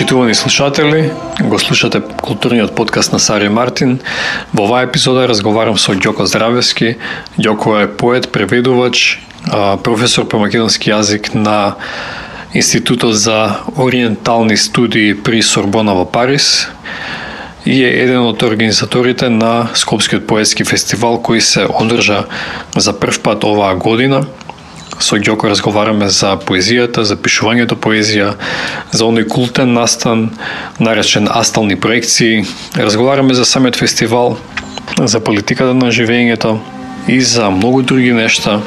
Почитувани слушатели, го слушате културниот подкаст на Сари Мартин. Во оваа епизода разговарам со Ѓоко Здравевски. Ѓоко е поет, преведувач, професор по македонски јазик на Институтот за ориентални студии при Сорбона во Париз и е еден од организаторите на Скопскиот поетски фестивал кој се одржа за прв пат оваа година со Ѓоко разговараме за поезијата, за пишувањето поезија, за оној култен настан, наречен астални проекции. Разговараме за самиот фестивал, за политиката на живењето и за многу други нешта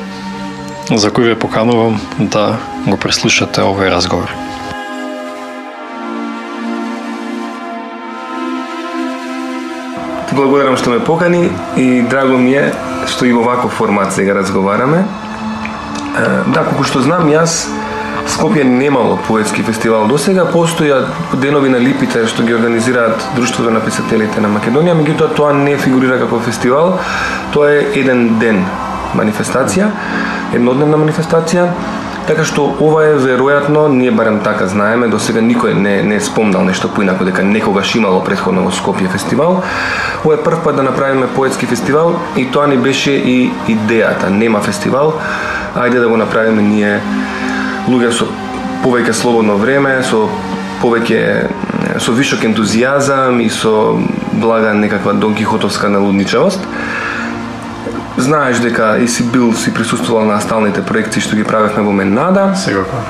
за кои ве поканувам да го преслушате овој разговор. Благодарам што ме покани и драго ми е што и во ваков формат сега разговараме Да, колку што знам, јас Скопје немало поетски фестивал. До сега, постојат денови на липите што ги организираат Друштвото на писателите на Македонија, меѓутоа тоа не фигурира како фестивал, тоа е еден ден манифестација, еднодневна манифестација, така што ова е веројатно, ние барем така знаеме, до сега никој не, не е спомнал нешто поинако, дека некогаш имало предходно во Скопје фестивал. Ова е прв пат да направиме поетски фестивал и тоа ни беше и идејата, нема фестивал, ајде да го направиме ние луѓе со повеќе слободно време, со повеќе со вишок ентузијазам и со блага некаква Дон Кихотовска налудничавост. Знаеш дека и си бил, си присуствувал на сталните проекции што ги правевме во Менада. Сигурно.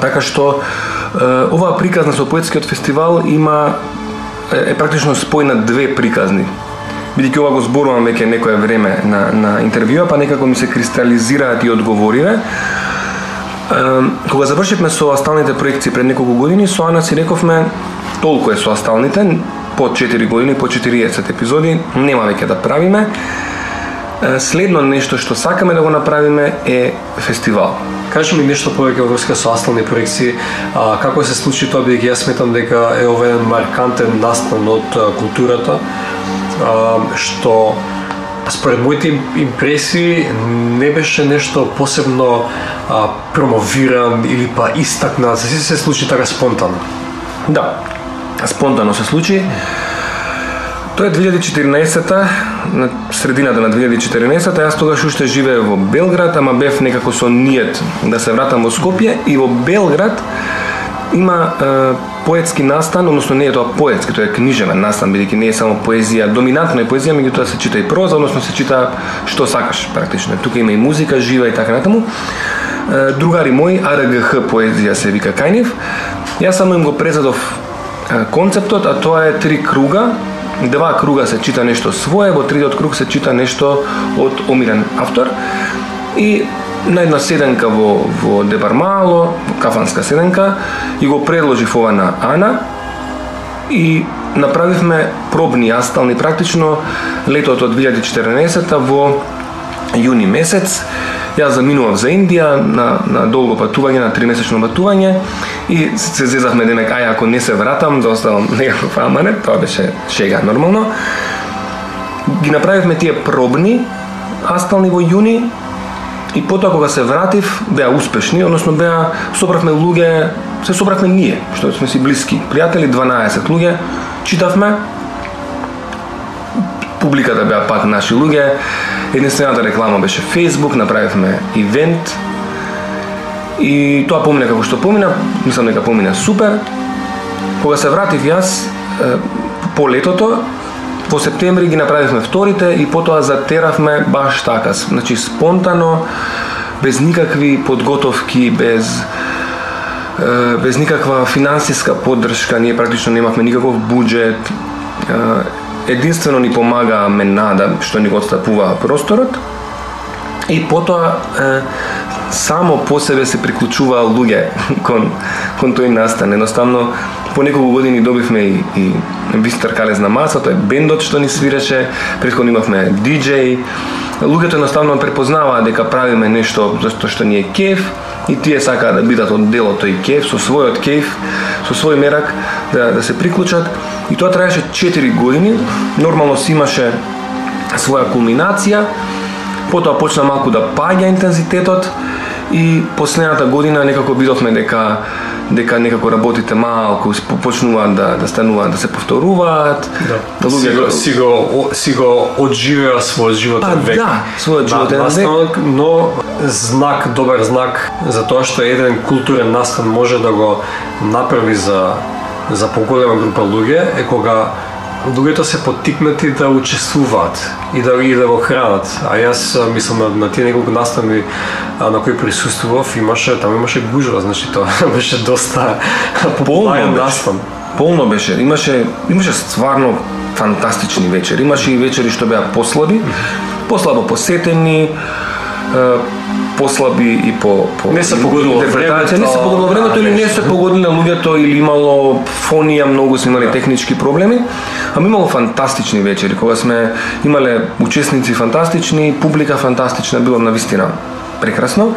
Така што оваа приказна со поетскиот фестивал има е, е практично спој на две приказни бидејќи ова го зборувам веќе некое време на, на интервјуа, па некако ми се кристализираат и одговориве. Кога завршивме со асталните проекции пред неколку години, со Ана си рековме толку е со асталните, по 4 години, по 40 епизоди, нема веќе да правиме. Следно нешто што сакаме да го направиме е фестивал. Кажи ми нешто повеќе во врска со астални проекции, а, како се случи тоа бидејќи јас сметам дека е ова еден маркантен настан од културата што според моите импресии не беше нешто посебно а, промовиран или па истакнат, се се случи така спонтано. Да, спонтано се случи. Тоа е 2014-та, на средината на 2014-та, јас тогаш уште живеев во Белград, ама бев некако со ниет да се вратам во Скопје и во Белград има е, поетски настан, односно не е тоа поетски, тоа е книжевен настан, бидејќи не е само поезија, доминантно е поезија, меѓутоа се чита и проза, односно се чита што сакаш практично. Тука има и музика жива и така натаму. Другари мои, АРГХ поезија се вика Кајнев. јас само им го презадов концептот, а тоа е три круга, два круга се чита нешто свое, во третиот круг се чита нешто од омирен автор. И на една седенка во, во Дебармало, кафанска седенка, и го предложив ова на Ана и направивме пробни астални практично летото од 2014 во јуни месец. Јас заминував за Индија на, на долго патување, на тримесечно патување и се зезавме денек, ај ако не се вратам, да оставам некаков аманет, тоа беше шега нормално. Ги направивме тие пробни астални во јуни И потоа кога се вратив, беа успешни, односно беа собравме луѓе, се собравме ние, што сме си блиски, пријатели 12 луѓе, читавме, публиката беа пак наши луѓе, единствената реклама беше Facebook, направивме ивент, и тоа помина како што помина, мислам дека помина супер. Кога се вратив јас, по летото, Во септември ги направивме вторите и потоа затеравме баш така, значи спонтано, без никакви подготовки, без без никаква финансиска поддршка, ние практично немавме никаков буџет. Единствено ни помага Менада што ни го отстапува просторот. И потоа само по себе се приклучува луѓе кон кон тој настан. Едноставно по неколку години добивме и, и Вистер Калез на маса, тој бендот што ни свираше, предходно имавме диджеј. Луѓето едноставно препознаваа дека правиме нешто зашто што ни е кеф и тие сакаат да бидат од дел од тој кеф, со својот кеф, со свој мерак да, да се приклучат. И тоа траеше 4 години, нормално си имаше своја кулминација, потоа почна малку да паѓа интензитетот и последната година некако видовме дека дека некако работите малку почнуваат да да стануваат да се повторуваат. Да. Си го, си го, си го одживеа својот животен Па век. да, својот животен на, век. но знак, добар знак за тоа што еден културен настан може да го направи за за поголема група луѓе е кога луѓето се поттикнати да учествуваат и да и да го хранат. А јас мислам на, на тие неколку настани а, на кои присуствував, имаше таму имаше гужва, значи тоа беше доста популарен беше. настан. Полно беше. Имаше имаше стварно фантастични вечери. Имаше и вечери што беа послаби, послабо посетени, послаби и по по Не се погодило интерпретација, не се времето, погодило времето или не а, се погодило луѓето или имало фонија, многу сме имали технички проблеми, ама имало фантастични вечери кога сме имале учесници фантастични, публика фантастична, било навистина прекрасно.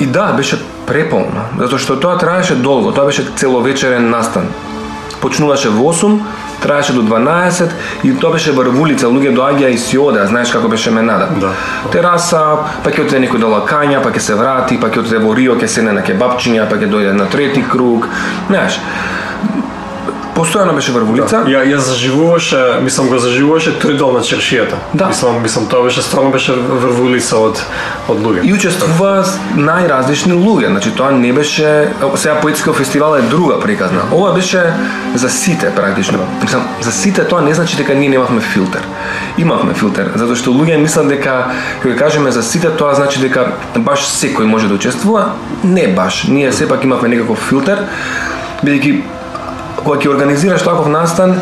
И да, беше преполно, затоа што тоа траеше долго, тоа беше целовечерен настан. Почнуваше во 8, траеше до 12 и тоа беше врв улица, луѓе доаѓаа и си одеа, знаеш како беше менада. Да. Тераса, па ќе отиде некој до лакања, па ќе се врати, па ќе отиде во Рио, ќе седне на кебапчиња, па ќе дојде на трети круг. Знаеш, постојано беше врв улица. Ја ја заживуваше, мислам го заживуваше тој дел на чершијата. Да. Мислам, мислам тоа беше стварно беше врв улица од од луѓе. И учествува најразлични луѓе, значи тоа не беше сега поетскиот фестивал е друга приказна. Ова беше за сите практично. Мислам, за сите тоа не значи дека ние немавме филтер. Имавме филтер, затоа што луѓе мислат дека кога кажеме за сите тоа значи дека баш секој може да учествува. Не баш. Ние сепак имавме некаков филтер бидејќи кога ќе организираш таков настан,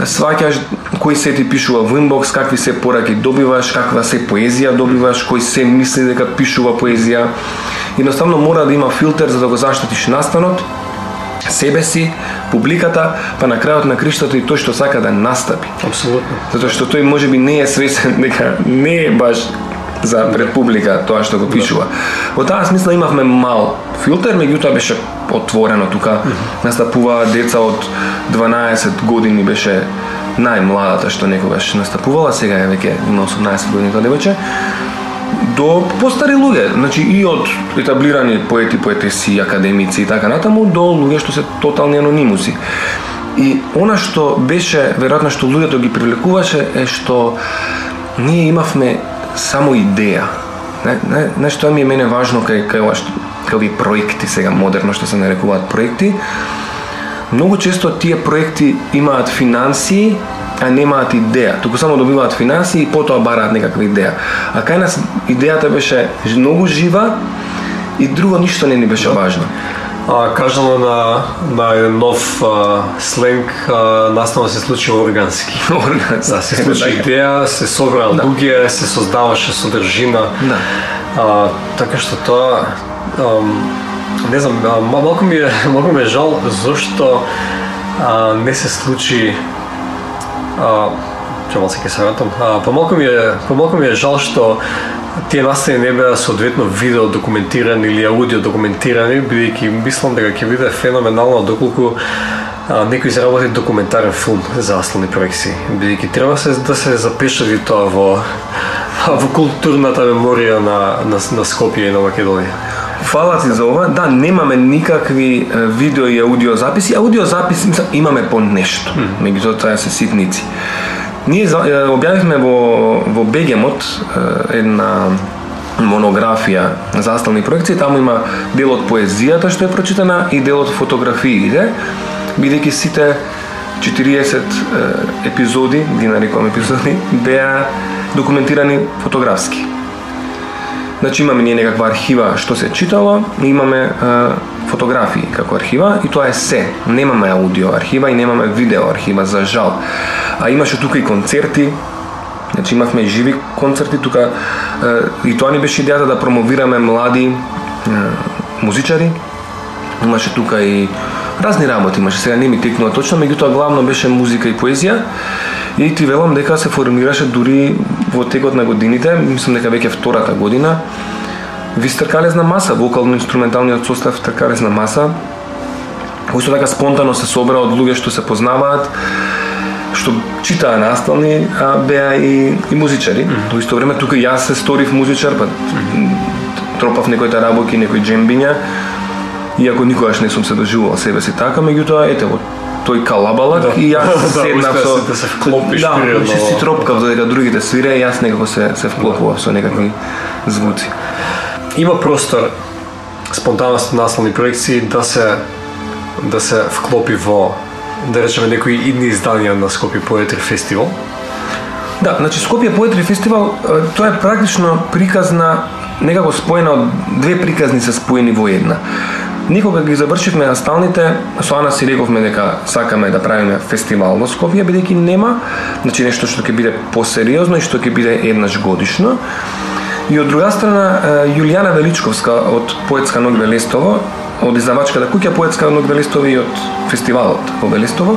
сваќаш кој се ти пишува во инбокс, какви се пораки добиваш, каква се поезија добиваш, кој се мисли дека пишува поезија. Едноставно мора да има филтер за да го заштитиш настанот, себе си, публиката, па на крајот на криштото и тој што сака да настапи. Апсолутно. Затоа што тој може би не е свесен дека не е баш за пред публика тоа што го пишува. Во таа смисла имавме мал филтер, меѓутоа беше отворено тука. Настапуваа деца од 12 години беше најмладата што некогаш настапувала, сега е веќе има 18 години тоа девојче до постари луѓе, значи и од етаблирани поети, поетеси, академици и така натаму до луѓе што се тотални анонимуси. И она што беше, веројатно што луѓето ги привлекуваше е што ние имавме само идеја. Не, не, нешто тоа ми е мене важно кај кај ова кај овие проекти сега модерно што се нарекуваат проекти. Многу често тие проекти имаат финансии, а немаат идеја. Туку само добиваат финансии и потоа бараат некаква идеја. А кај нас идејата беше многу жива и друго ништо не ни беше важно. А, кажано на, на еден нов а, сленг, а, настанот се случи органски. Органски. Да, се случи идеја, се собраа Да. луѓе, се создаваше содржина. Да. А, така што тоа ам, не знам, а, ма- малку ми е малку ми е жал зошто а, не се случи а, Чамал се ќе се вратам. А, помалку ми е помалку ми е жал што тие настани не беа соодветно видео документирани или аудио документирани, бидејќи мислам дека ќе биде феноменално доколку а, некој изработи документарен филм за аслани проекции, бидејќи треба се да се запешави тоа во во културната меморија на на, на Скопје и на Македонија. Фала ти за ова. Да, немаме никакви видео и аудио записи. Аудио записи мислам, имаме по нешто. Меѓутоа тоа се ситници. Ние објавивме во во Бегемот една монографија за проекции, таму има дел од поезијата што е прочитана и дел од фотографиите, бидејќи сите 40 епизоди, ги нарекувам епизоди, беа документирани фотографски. Значи имаме ние некаква архива што се читало, имаме е, фотографии како архива и тоа е се. Немаме аудио архива и немаме видео архива за жал. А имаше тука и концерти, Значи имавме и живи концерти тука е, и тоа ни беше идејата да промовираме млади е, музичари. Имаше тука и разни работи, имаше сега не ми текнува точно, меѓутоа главно беше музика и поезија. И ти велам дека се формираше дури во текот на годините, мислам дека веќе втората година, Вистер Калезна маса, вокално-инструменталниот состав Тркалезна маса, кој така спонтано се собра од луѓе што се познаваат, што читаа настални, а беа и, и музичари. Во исто време тука јас се сторив музичар, па тропав некои тарабоки, некои джембиња. Иако никогаш не сум се доживувал себе си така, меѓутоа ете во тој калабалак Да. и јас Да, седнав со да се вклопиш Да, природно значи си тропкав додека другите свире, и јас некако се се вклопував со некакви звуци. Има простор спонтанност насловни проекции да се да се вклопи во да речеме некои идни изданија на Скопје Поетри фестивал. Да, значи Скопје Поетри фестивал, тоа е практично приказна некако споена од две приказни се споени во една. Никога ги завршивме насталните, со Ана си рековме дека сакаме да правиме фестивал во Скопје, бидејќи нема, значи нешто што ќе биде посериозно и што ќе биде еднаш годишно. И од друга страна, Јулијана Величковска од Поетска ног Велестово, од издавачката куќа Поетска ног Велестово и од фестивалот во Велестово,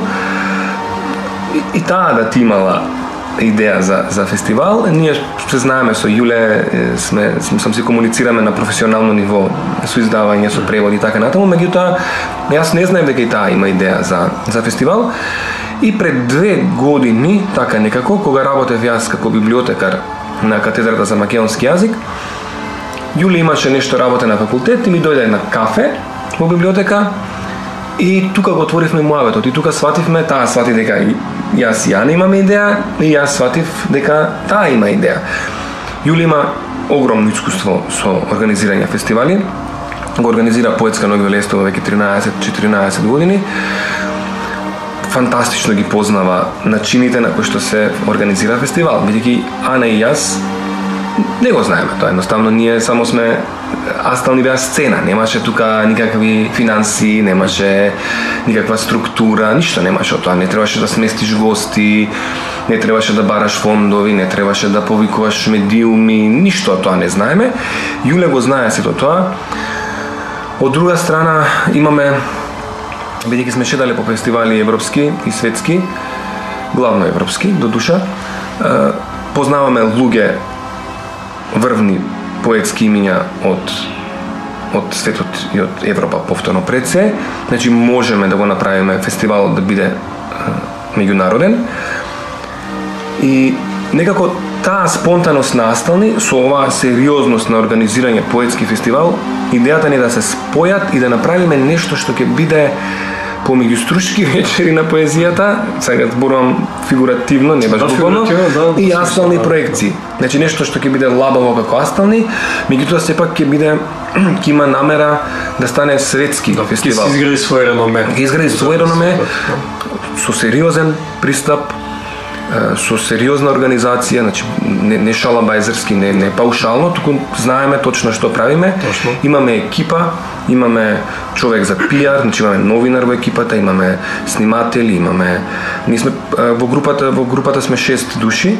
и, и таа да ти имала идеја за, за фестивал. Ние се знаеме со Јуле, сме, сме сам си комуницираме на професионално ниво со издавање, со превод и така натаму, меѓутоа јас не знаев дека и таа има идеја за, за фестивал. И пред две години, така некако, кога работев јас како библиотекар на катедрата за македонски јазик, Јули имаше нешто работа на факултет и ми дојде на кафе во библиотека и тука го отворивме муаветот и тука свативме, таа свати дека и јас и Јана имаме идеја и јас сватив дека таа има идеја. Јули има огромно искуство со организирање фестивали. Го организира поетска Нови Велестово веќе 13-14 години. Фантастично ги познава начините на кои што се организира фестивал, бидејќи Ана и јас не го знаеме тоа, едноставно ние само сме Астал ни беа сцена, немаше тука никакви финанси, немаше никаква структура, ништо немаше од тоа, не требаше да сместиш гости, не требаше да бараш фондови, не требаше да повикуваш медиуми, ништо од тоа не знаеме. Јуле го знае сето тоа. Од друга страна имаме бидејќи сме шедале по фестивали европски и светски, главно европски, до душа, познаваме луѓе врвни поетски имиња од од светот и од Европа повторно пред се. Значи можеме да го направиме фестивалот да биде меѓународен. И некако таа спонтаност настални со оваа сериозност на организирање поетски фестивал, идејата ни е да се спојат и да направиме нешто што ќе биде помеѓу стручки вечери на поезијата, сега зборувам фигуративно, не баш Да, буквално, фигуративно, да, и смислено, астални да. проекции. Значи нешто што ќе биде лабаво како астални, меѓутоа сепак ќе биде ќе има намера да стане светски Ќе фестивал. се изгради свој реноме. Ќе изгради свој реноме со сериозен пристап, со сериозна организација, значи не, не шалабајзерски, не, не паушално, туку знаеме точно што правиме. Точно. Имаме екипа, имаме човек за пиар, значи имаме новинар во екипата, имаме сниматели, имаме ние сме во групата во групата сме шест души.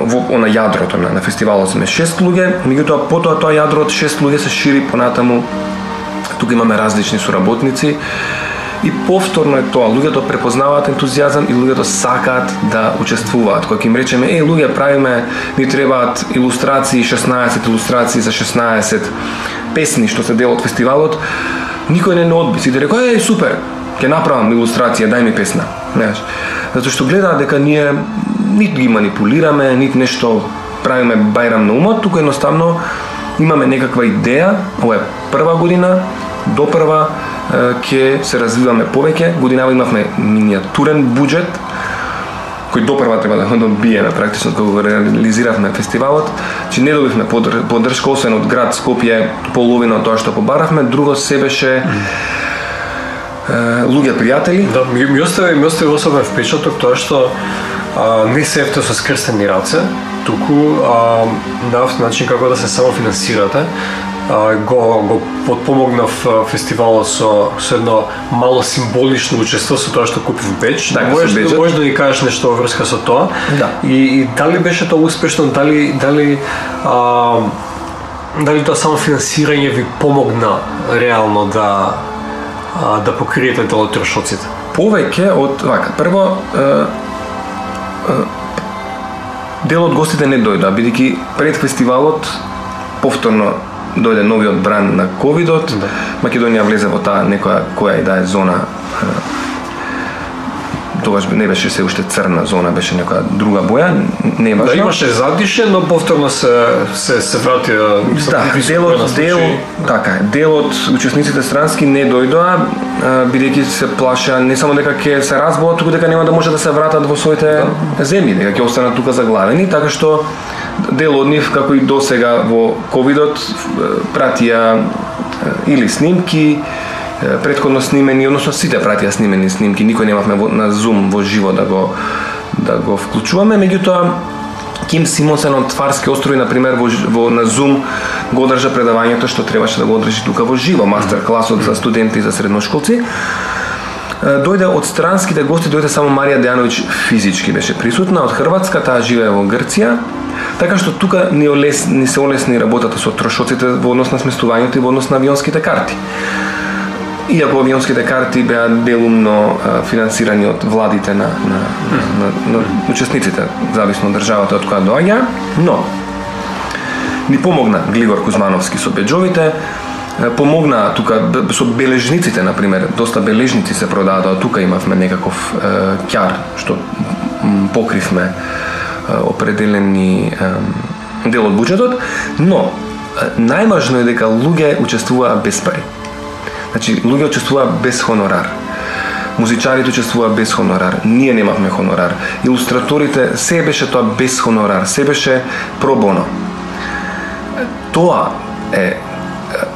Во она јадрото на, на фестивалот сме шест луѓе, меѓутоа потоа тоа јадро од шест луѓе се шири понатаму. Тука имаме различни соработници И повторно е тоа, луѓето препознаваат ентузијазам и луѓето сакаат да учествуваат. Кога им речеме, е, луѓе, правиме, ни требаат илустрации, 16 илустрации за 16 песни што се дел од фестивалот, никој не не одби. Сите да рекоа, е, супер, ќе направам илустрација, дај ми песна. Знаеш, затоа што гледаат дека ние нит ги манипулираме, нит нешто правиме бајрам на умот, туку едноставно имаме некаква идеја, ова е прва година, до прва ќе се развиваме повеќе. Годинава имавме миниатурен буџет кој допрва треба да го добиеме практично кога го реализиравме фестивалот. Че не добивме поддршка освен од град Скопје, половина од тоа што побаравме, друго се беше е, луѓе пријатели. Да, ми, ми остави, ми остави особен впечаток тоа што а, не се ефте со скрстени раце, туку а, на начин како да се самофинансирате. Го, го подпомогнав фестивалот со, со едно мало символично учество со тоа што купив беч. Така, можеш, беџот. можеш да ни кажеш нешто во врска со тоа. Да. И, и дали беше тоа успешно, дали дали а, дали тоа само финансирање ви помогна реално да а, да покриете дел од трошоците? повеќе од вака. Прво е, е, дел од гостите не дојдоа, бидејќи пред фестивалот повторно дојде новиот бран на ковидот. Да. Македонија влезе во таа некоја која и да е зона тогаш не беше се уште црна зона, беше некоја друга боја, не важно. Да имаше задише, но повторно се се се вратија Да, делот, дел, така е, дел од учесниците странски не дојдоа, бидејќи се плаша не само дека ќе се разбоат, туку дека нема да може да се вратат во своите да. земји, дека ќе останат тука заглавени, така што дел од нив, како и досега во ковидот, пратија или снимки, предходно снимени, односно сите пратија снимени снимки, никој немавме на Zoom во живо да го да го вклучуваме, меѓутоа Ким Симонсен од Тварски острови, на пример, во, во на Zoom го одржа предавањето што требаше да го одржи тука во живо, мастер класот за студенти и за средношколци. Дојде од странските гости, дојде само Марија Дејановиќ физички беше присутна, од Хрватска, таа живее во Грција, така што тука ни, олес, ни се олесни работата со трошоците во однос на сместувањето и во однос на авионските карти. Иако авионските карти беа делумно финансирани од владите на, на, на, на, на учесниците, зависно од државата од која доаѓа, но ни помогна Глигор Кузмановски со беџовите, помогна тука со бележниците, на пример, доста бележници се продадоа, тука имавме некаков е, ќар што покривме е, определени е, дел од буџетот, но најважно е дека луѓе учествуваа без пари. Значи, луѓе учествуваа без хонорар. Музичарите учествуваа без хонорар. Ние немавме хонорар. Илустраторите се беше тоа без хонорар, се беше пробоно. Тоа е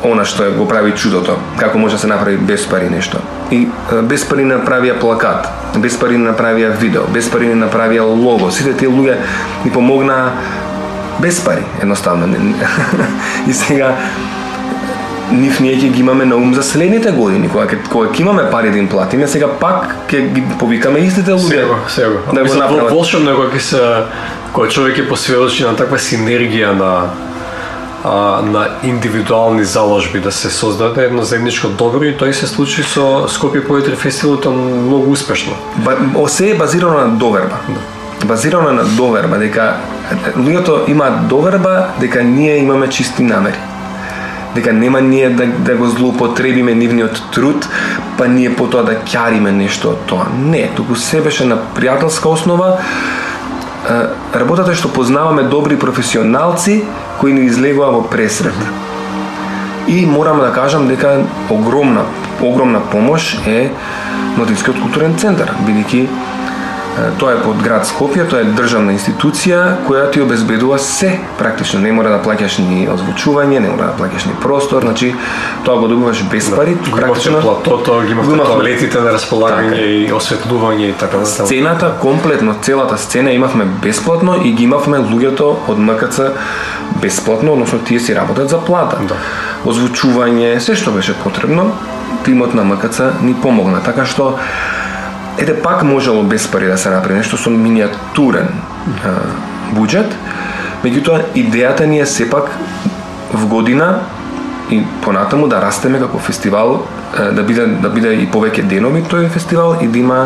она што го прави чудото, како може да се направи без пари нешто. И без пари направија плакат, без пари направија видео, без пари направија лого. Сите тие луѓе ни помогнаа без пари, едноставно. и сега нив ние ќе ги имаме на ум за следните години, кога ќе кога ќе имаме пари да им платиме, сега пак ќе ги повикаме истите луѓе. Сега, сега. Да го направат. Волшебно е кога ќе се кога човек е посведочи на таква синергија на а, на индивидуални заложби да се создаде едно заедничко добро и тој се случи со Скопје Поетри фестивалот многу успешно. Ба, се е базирано на доверба. Да. Базирано на доверба дека луѓето имаат доверба дека ние имаме чисти намери дека нема ние да, да го злоупотребиме нивниот труд, па ние потоа да ќариме нешто од тоа. Не, туку се беше на пријателска основа, работата е што познаваме добри професионалци кои ни излегува во пресред. И морам да кажам дека огромна огромна помош е Младинскиот културен центар, бидејќи Тоа е под град Скопје, тоа е државна институција која ти обезбедува се, практично не мора да плаќаш ни озвучување, не мора да плаќаш ни простор, значи тоа го добиваш без да. пари, да, практично платото, ги имавте туалетите на располагање така. и осветлување и така натаму. Сцената комплетно, целата сцена имавме бесплатно и ги имавме луѓето од МКЦ бесплатно, односно тие си работат за плата. Да. Озвучување, се што беше потребно, тимот на МКЦ ни помогна, така што Ете пак можело без пари да се направи нешто со миниатурен а, буџет, меѓутоа идејата ни е сепак в година и понатаму да растеме како фестивал, да биде да биде и повеќе денови тој фестивал и да има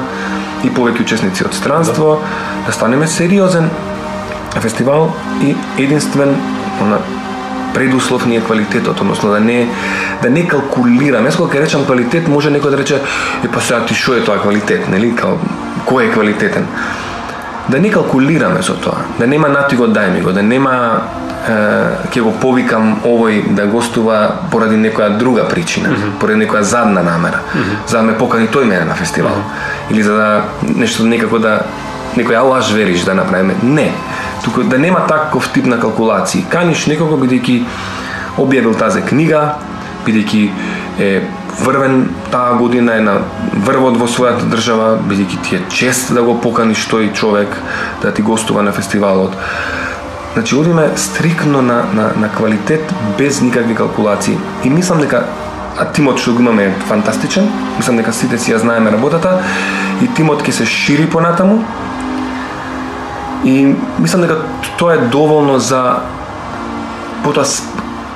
и повеќе учесници од странство, да, да станеме сериозен фестивал и единствен предуслов ни е квалитетот, односно да не да не калкулираме. Јас кога ќе речам квалитет, може некој да рече е па сега ти што е тоа квалитет, нели? Као кој е квалитетен? Да не калкулираме со тоа, да нема нати го дај ми го, да нема ќе го повикам овој да гостува поради некоја друга причина, mm -hmm. поради некоја задна намера, mm -hmm. за да ме покани тој мене на фестивал. Mm -hmm. Или за да нешто некако да некоја лаж вериш да направиме. Не туку да нема таков тип на калкулации. Каниш некого бидејќи објавил тази книга, бидејќи е врвен таа година е на врвот во својата држава, бидејќи ти е чест да го поканиш тој човек да ти гостува на фестивалот. Значи, одиме стрикно на, на, на квалитет без никакви калкулации. И мислам дека а тимот што го имаме е фантастичен, мислам дека сите си ја знаеме работата и тимот ќе се шири понатаму, И мислам дека тоа е доволно за потоа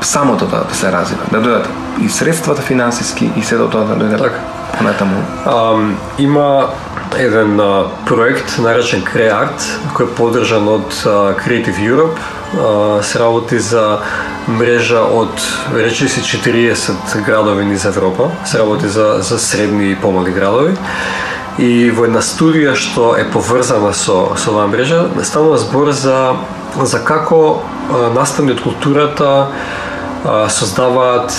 самото тоа да се развива, да дојдат и средствата финансиски и сето тоа да дојде така. понатаму. Um, има еден uh, проект наречен Creart, кој е поддржан од uh, Creative Europe. Uh, се работи за мрежа од речи си 40 градови низ Европа. Се работи за, за средни и помали градови И во една студија што е поврзана со со оваа мрежа, станува збор за за како настани од културата создаваат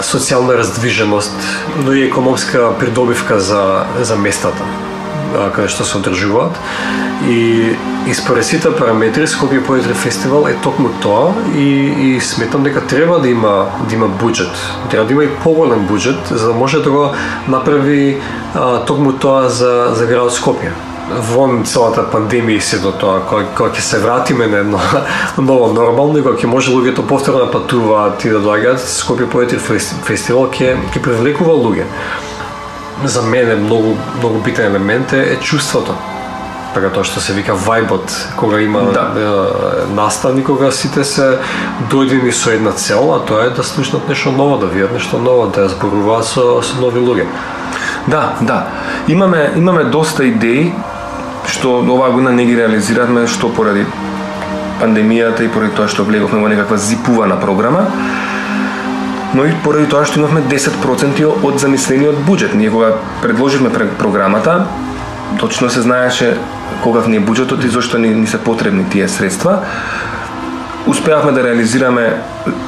социјална раздвиженост, но и економска придобивка за, за местата каде што се одржуваат. И, и според сите параметри Скопје Поетри фестивал е токму тоа и, и сметам дека треба да има да има буџет. Треба да има и поголем буџет за да може да го направи а, токму тоа за за градот Скопје вон целата пандемија и се до тоа, кога, кога ќе се вратиме на едно ново нормално и кога ќе може луѓето повторно да патуваат и да доаѓаат, Скопје Поетри фестивал ќе ќе привлекува луѓе. За мене многу многу битен елемент е, е чувството. Така тоа што се вика вајбот, кога има да. е, наставни, кога сите се дојдени со една цел, а тоа е да слушнат нешто ново, да видат нешто ново, да ја зборуваат со, со нови луѓе. Да, да. Имаме имаме доста идеи што оваа година не ги реализиравме што поради пандемијата и поради тоа што влеговме во некаква зипувана програма, но и поради тоа што имавме 10% од замислениот буџет. Ние кога предложивме програмата, точно се знаеше кога ни е буџетот и зошто ни, ни се потребни тие средства. Успеавме да реализираме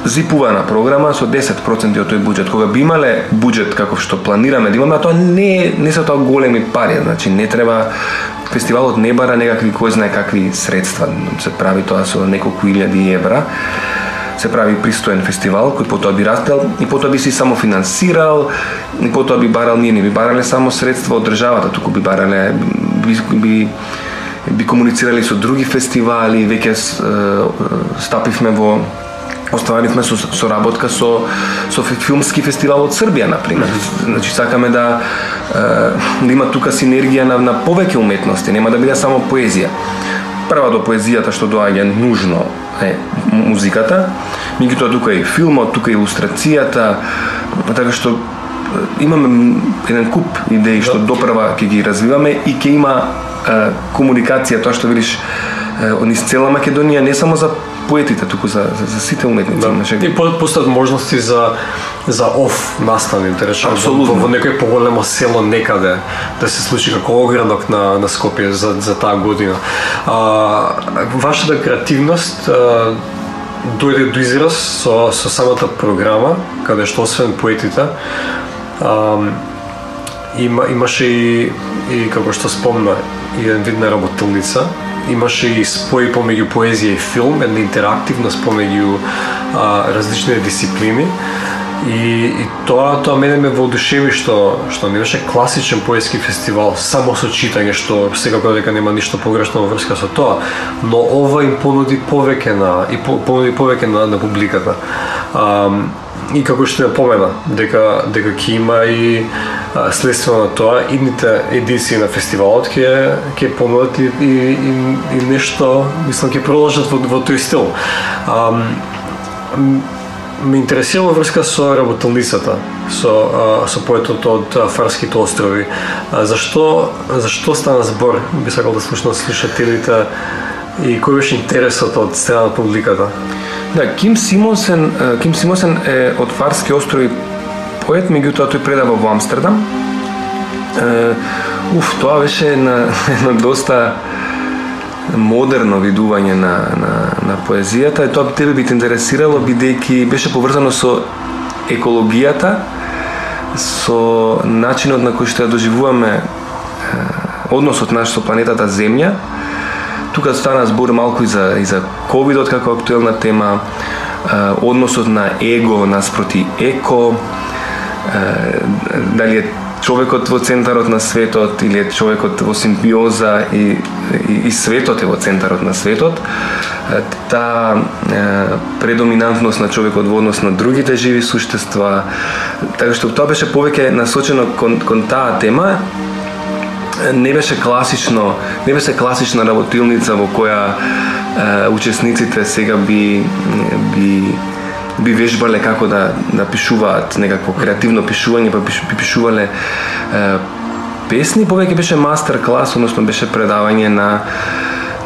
зипувана програма со 10% од тој буџет. Кога би имале буџет како што планираме да имаме, а тоа не не се тоа големи пари, значи не треба фестивалот не бара некакви кој знае какви средства, се прави тоа со неколку илјади евра се прави пристоен фестивал кој потоа би растел и потоа би си само финансирал и потоа би барал ние не би барале само средства од државата, туку би барале би, би, би комуницирали со други фестивали, веќе стапивме во оставанивме со соработка со со филмски фестивал од Србија на пример. Значи сакаме да да има тука синергија на на повеќе уметности, нема да биде само поезија. Прва до поезијата што доаѓа нужно е музиката, меѓутоа тука и филмот, тука и илустрацијата, така што имаме еден куп идеи што да. допрва ќе ги развиваме и ќе има комуникација, тоа што од низ цела Македонија, не само за поетите, туку за, за, за сите уметници. Да. Значи... И постојат можности за за оф наставни, да речем, во, во некој поголемо село некаде да се случи како огранок на, на Скопје за, за таа година. А, вашата креативност а, дојде до израз со, со самата програма, каде што освен поетите, а, има, имаше и, и како што спомна, еден вид на работилница, имаше и спој помеѓу поезија и филм, една интерактивност помеѓу а, различни дисциплини. И, и тоа тоа мене ме воодушеви што што не беше класичен поетски фестивал само со читање што секако дека нема ништо погрешно во врска со тоа, но ова им понуди повеќе на и по, понуди повеќе на, на публиката. А, и како што ја помена дека дека ќе има и следствено на тоа идните едиции на фестивалот ќе ќе понудат и, и, и, и нешто мислам ќе продолжат во, во тој стил. А, ме интересира во врска со работелницата, со а, со поетот од Фарските острови. А, зашто зашто стана збор? Би сакал да слушнат слушателите и кој беше интересот од страна на публиката? Да, Ким Симонсен, Ким Симонсен е од Фарски острови поет, меѓутоа тој предава во Амстердам. Уф, тоа беше на, на доста модерно видување на, на, на поезијата и тоа тебе би те интересирало бидејќи беше поврзано со екологијата, со начинот на кој што ја доживуваме односот наш со планетата Земја, Тука стана збор малку и за, и за ковидот како актуелна тема, односот на его наспроти еко, дали е човекот во центарот на светот или е човекот во симбиоза и, и, и светот е во центарот на светот. Таа предоминантност на човекот во однос на другите живи суштества, така што тоа беше повеќе насочено кон, кон таа тема не беше класично, не беше класична работилница во која е, учесниците сега би би би вежбале како да да пишуваат некако креативно пишување, па би пишувале е, песни, повеќе беше мастер клас, односно беше предавање на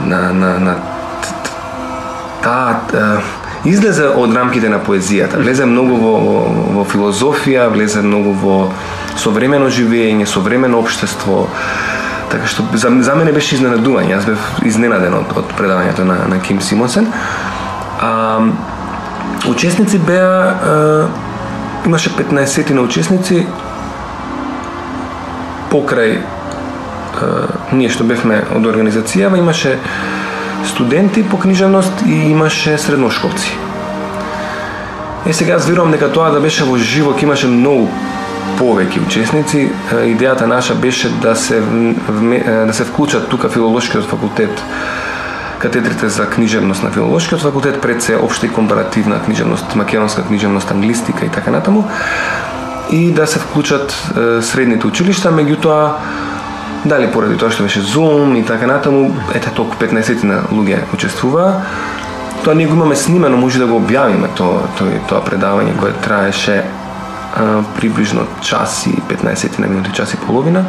на на на таа излезе од рамките на поезијата. Влезе многу во, во, во филозофија, влезе многу во современо живење, современо општество. Така што за, за мене беше изненадување. Јас бев изненаден од, од предавањето на, на Ким Симонсен. А, учесници беа а, имаше 15 на учесници покрај а, ние што бевме од организацијава имаше студенти по книжевност и имаше средношколци. Е сега аз верувам дека тоа да беше во живо имаше многу повеќе учесници. Идејата наша беше да се да се вклучат тука филолошкиот факултет катедрите за книжевност на филолошкиот факултет, пред се општа и компаративна книжевност, македонска книжевност, англистика и така натаму и да се вклучат средните училишта, меѓутоа дали поради тоа што беше Zoom и така натаму, ете толку 15 на луѓе учествуваа. Тоа ние го имаме снимено, може да го објавиме тоа тоа, тоа предавање кое траеше приближно час и 15 на минути, час и половина.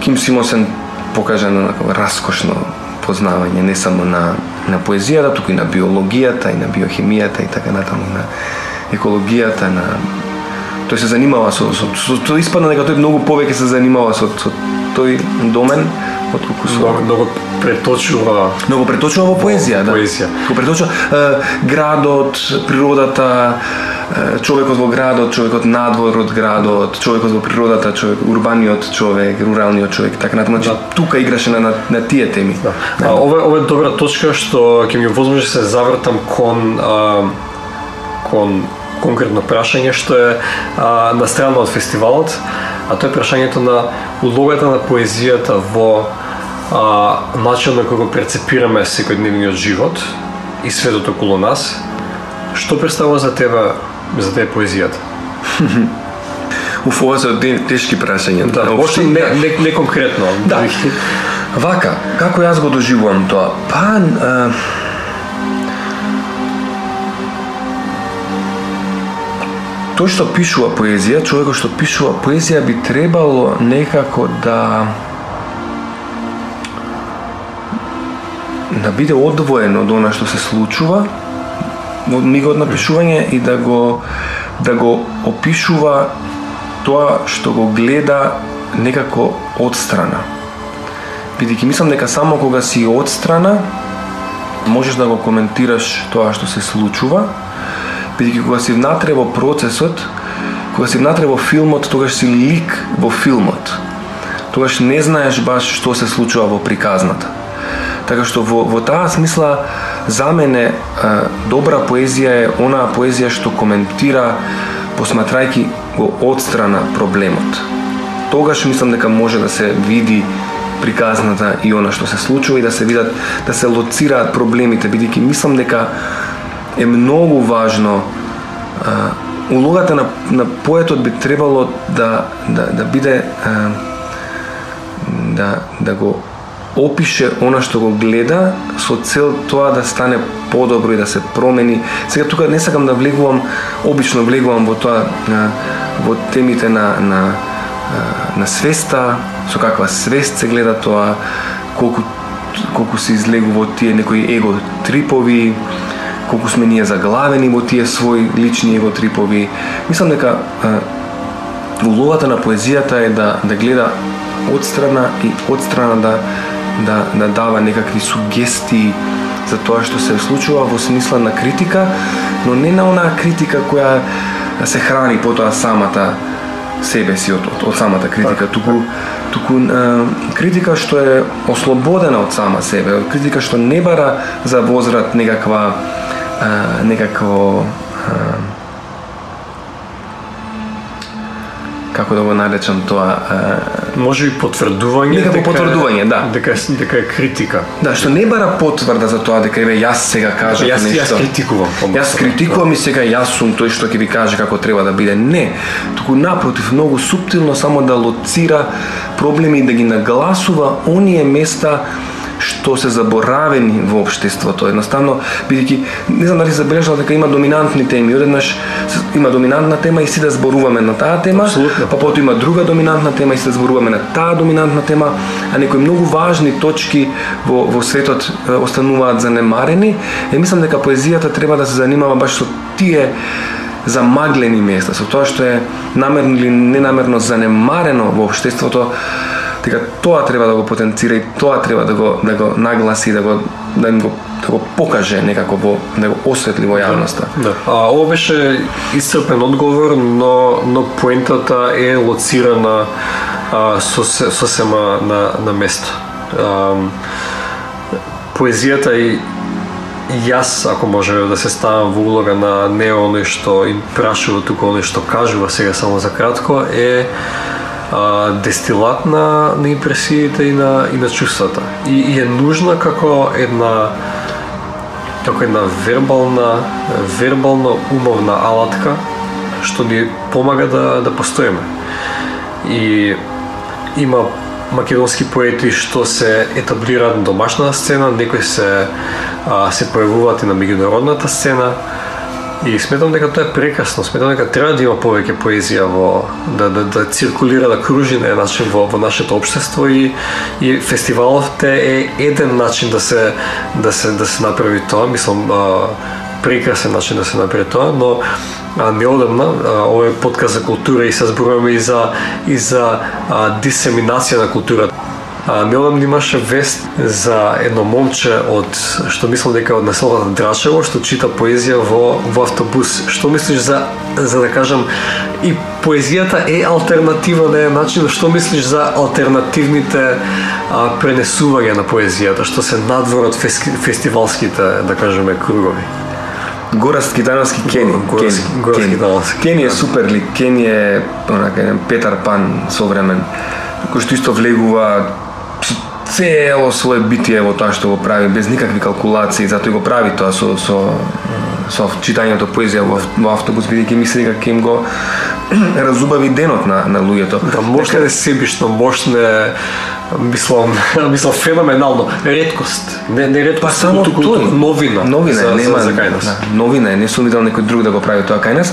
Ким Симосен покажа на раскошно познавање не само на на поезијата, туку и на биологијата, и на биохемијата и така натаму на екологијата, на тој се занимава со, со, со, со тоа испадна дека тој многу повеќе се занимава со, со тој домен отколку со многу, многу преточува многу преточува во поезија, да. Поезија. Го преточува е, градот, природата, е, човекот во градот, човекот надвор од градот, човекот во природата, човек урбаниот човек, руралниот човек, така натаму. Значи Да. тука играше на, на, на тие теми. Да. А, ова, ова е добра точка што ќе ми возможи да се завртам кон а, кон конкретно прашање што е а, на страна од фестивалот, а тоа е прашањето на улогата на поезијата во а, начинот на кој го перцепираме секојдневниот живот и светот околу нас. Што представува за тебе за тебе поезијата? Уф, ова се те- тешки прашања. Да, Воопшто не, не, не конкретно. Да. Вака, како јас го доживувам тоа? Па, а, тој што пишува поезија, човекот што пишува поезија би требало некако да да биде одвоен од она што се случува во мигот на пишување и да го да го опишува тоа што го гледа некако одстрана. Бидејќи мислам дека само кога си одстрана можеш да го коментираш тоа што се случува, бидејќи кога си внатре во процесот, кога си внатре во филмот, тогаш си лик во филмот. Тогаш не знаеш баш што се случува во приказната. Така што во, во таа смисла за мене а, добра поезија е онаа поезија што коментира посматрајки го одстрана проблемот. Тогаш мислам дека може да се види приказната и она што се случува и да се видат да се лоцираат проблемите бидејќи мислам дека е многу важно а, улогата на, на поетот би требало да, да, да биде а, да, да го опише она што го гледа со цел тоа да стане подобро и да се промени. Сега тука не сакам да влегувам, обично влегувам во тоа а, во темите на на на свеста, со каква свест се гледа тоа, колку колку се излегува тие некои его трипови, колку сме ние заглавени во тие своји лични его трипови. Мислам дека улогата на поезијата е да да гледа одстрана и одстрана да да да дава некакви сугестии за тоа што се случува во смисла на критика, но не на онаа критика која се храни потоа самата себе си од, од, од самата критика, туку туку е, критика што е ослободена од сама себе, критика што не бара за возврат некаква е, некакво е, како да го наречам тоа е, Може би потврдување Некако дека е- потврдување, да. Дека дека е критика. Да, што не бара потврда за тоа дека еве јас сега кажав Јас нешто. јас критикувам. Јас критикувам и сега јас сум тој што ќе ви каже како треба да биде. Не, туку напротив, многу суптилно само да лоцира проблеми и да ги нагласува оние места што се заборавени во општеството. Едноставно, бидејќи не знам дали забележала дека има доминантни теми. Одеднаш има доминантна тема и си да зборуваме на таа тема, Апсолутно. па потоа има друга доминантна тема и се зборуваме на таа доминантна тема, а некои многу важни точки во, во светот остануваат занемарени. Е мислам дека поезијата треба да се занимава баш со тие замаглени места, со тоа што е намерно или ненамерно занемарено во општеството, дека тоа треба да го потенцира и тоа треба да го да го нагласи, да го да им го да го покаже некако во да го осветли во јавноста. Да. А ова беше исцрпен одговор, но но поентата е лоцирана а, со сосема на на место. А, поезијата и јас, ако може да се ставам во улога на не оној што им прашува туку оној што кажува сега само за кратко, е а, дестилат на, на импресиите и на, и на чувствата. И, и е нужна како една како една вербална, вербална умовна алатка што ни помага да, да постоиме. И има македонски поети што се етаблираат на домашната сцена, некои се а, се појавуваат и на меѓународната сцена. И сметам дека тоа е прекрасно, сметам дека треба да има повеќе поезија во да да да циркулира, да кружи на начин во во нашето општество и и фестивалот е еден начин да се да се да се направи тоа, мислам а, прекрасен начин да се направи тоа, но а, неодамна овој подкаст за култура и се зборуваме и за и за а, дисеминација на културата. А, неодамна имаше вест за едно момче од што мислам дека од населата Драчево што чита поезија во во автобус. Што мислиш за за да кажам и поезијата е алтернатива на начин што мислиш за алтернативните а, пренесувања на поезијата што се надвор од фестивалските да кажеме кругови. Гораст Китановски Кени. Гораст, Кени. Кени. Китановски. Кени е супер лик. Кени е онака еден Петар Пан современ кој што исто влегува цело свое битие во тоа што го прави без никакви калкулации, затоа го прави тоа со со со читањето поезија во, во автобус бидејќи мисли дека ќе им го разубави денот на на луѓето. Да, мощно е себишно, мощно е мислам, мислам феноменално, реткост. Не не реткост, Па само туку тој. новина. Новина за, е, нема за, за кај нас. Да, новина е, не сум видел некој друг да го прави тоа кај нас.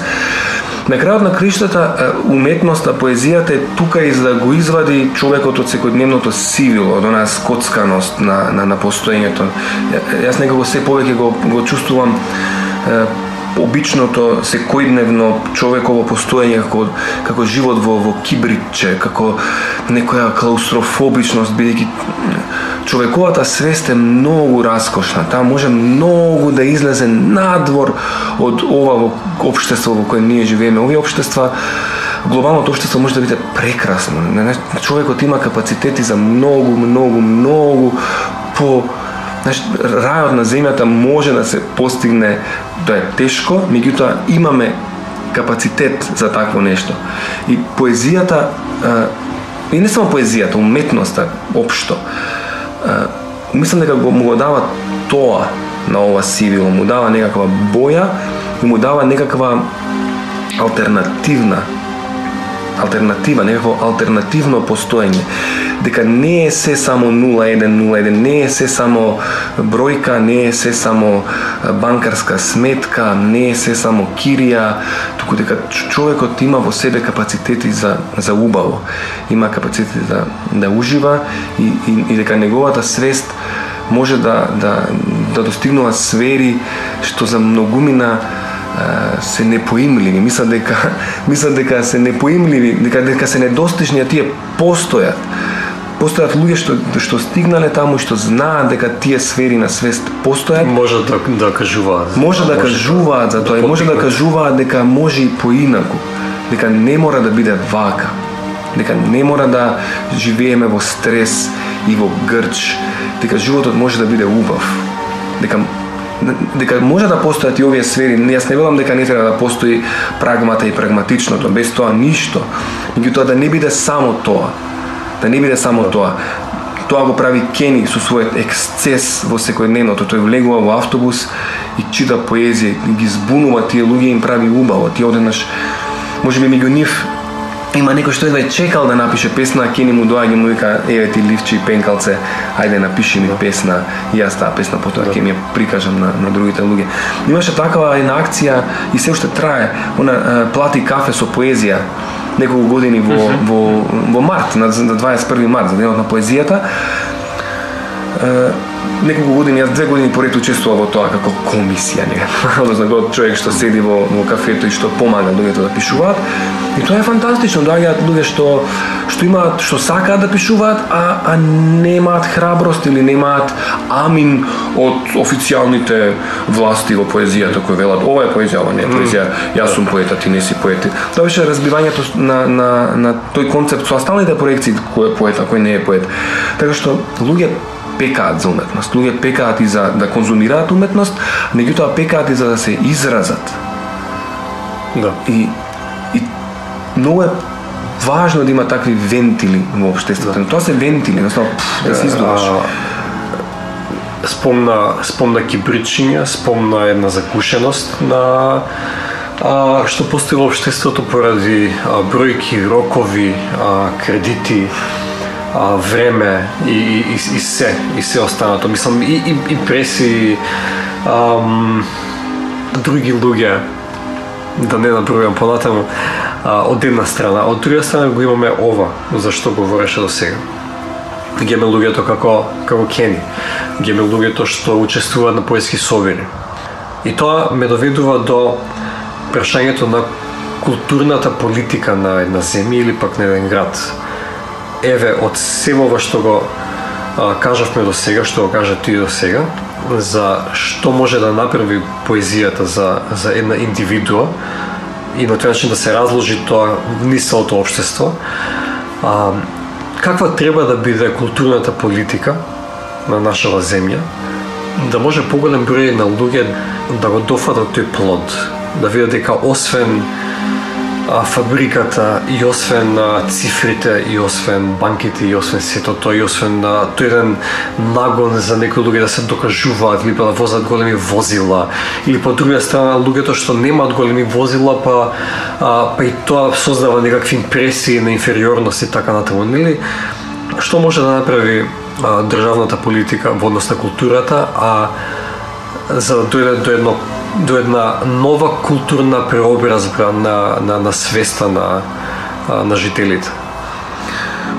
На крајот на криштата, уметноста, поезијата е тука и за да го извади човекот од секојдневното сивило, од онаа скоцканост на, на, на постоењето. Јас некако се повеќе го, го чувствувам обичното секојдневно човеково постоење како како живот во во кибритче, како некоја клаустрофобичност бидејќи човековата свест е многу раскошна. Таа може многу да излезе надвор од ова во општество во кое ние живееме. Овие општества глобалното општество може да биде прекрасно. Човекот има капацитети за многу, многу, многу по Знаеш, рајот на земјата може да се постигне, тоа е тешко, меѓутоа имаме капацитет за такво нешто. И поезијата, и не само поезијата, уметноста општо, мислам дека го, му го дава тоа на ова сивило, му дава некаква боја и му дава некаква алтернативна алтернатива, некакво алтернативно постоење. Дека не е се само 0101, не е се само бројка, не е се само банкарска сметка, не е се само кирија, туку дека човекот има во себе капацитети за, за убаво. Има капацитети да, да ужива и, и, и дека неговата свест може да, да, да достигнува сфери што за многумина мина се непоимливи. Мислам дека мислам дека се непоимливи, дека дека се недостижни, а тие постојат. Постојат луѓе што што стигнале таму и што знаат дека тие сфери на свест постојат. Може да да кажуваат. Може да кажуваат за тоа може да кажуваат дека може и поинаку. Дека не мора да биде вака. Дека не мора да живееме во стрес и во грч. Дека животот може да биде убав. Дека дека може да постојат и овие сфери. Јас не велам дека не треба да постои прагмата и прагматичното, без тоа ништо. Меѓутоа да не биде само тоа. Да не биде само тоа. Тоа го прави Кени со својот ексцес во секојдневното. Тој влегува во автобус и чита поезија, ги збунува тие луѓе им прави убаво. Ти одеднаш можеби меѓу нив има некој што едва чекал да напише песна, а Кени му доаѓа му вика, еве ти ливче и пенкалце, ајде напиши ми песна. И јас таа песна потоа ќе ми ја прикажам на, на другите луѓе. Имаше такава една акција и се уште трае, она плати кафе со поезија неколку години во, во, во март, на, на 21 март, за денот на поезијата. Неколку години, јас две години поред учествував во тоа како комисија, не, односно како човек што седи во, во кафето и што помага луѓето да пишуваат. И тоа е фантастично, доаѓаат луѓе што што имаат што сакаат да пишуваат, а а немаат храброст или немаат амин од официјалните власти во поезијата кои велат ова е поезија, ова не е поезија, јас сум поет, а ти не си поет. Тоа беше разбивањето на на на тој концепт со осталите проекции кој е поет, а кој не е поет. Така што луѓе пекаат за уметност. Луѓе пекаат и за да конзумираат уметност, меѓутоа пекаат и за да се изразат. Да. И, и многу е важно да има такви вентили во општеството. Да. Тоа се вентили, односно да се издуваш. спомна спомна кибричиња, спомна една закушеност на а, што постои во општеството поради а, бројки, рокови, а, кредити, а, време и, и, и, и се, и се останато. Мислам, и, и, и преси ам, други луѓе, да не набројам понатаму, а, од една страна. Од друга страна го имаме ова, за што говореше до сега. Геме луѓето како, како Кени. Геме луѓето што учествуваат на поески собери. И тоа ме доведува до прашањето на културната политика на една земја или пак на еден град еве од ова што го а, кажавме до сега, што го кажа ти до сега, за што може да направи поезијата за, за една индивидуа и на тој начин да се разложи тоа низ целото општество. А, каква треба да биде културната политика на нашава земја, да може поголем број на луѓе да го дофатат тој плод, да видат дека освен фабриката и освен а, цифрите и освен банките и освен сето тоа и освен а, тој еден нагон за некои луѓе да се докажуваат или па да возат големи возила или по друга страна луѓето што немаат големи возила па а, па и тоа создава некакви импресии на инфериорност и така натаму нели? Што може да направи а, државната политика во однос на културата а за да дојде до едно до една нова културна преобразба на, на, на свеста на, на жителите?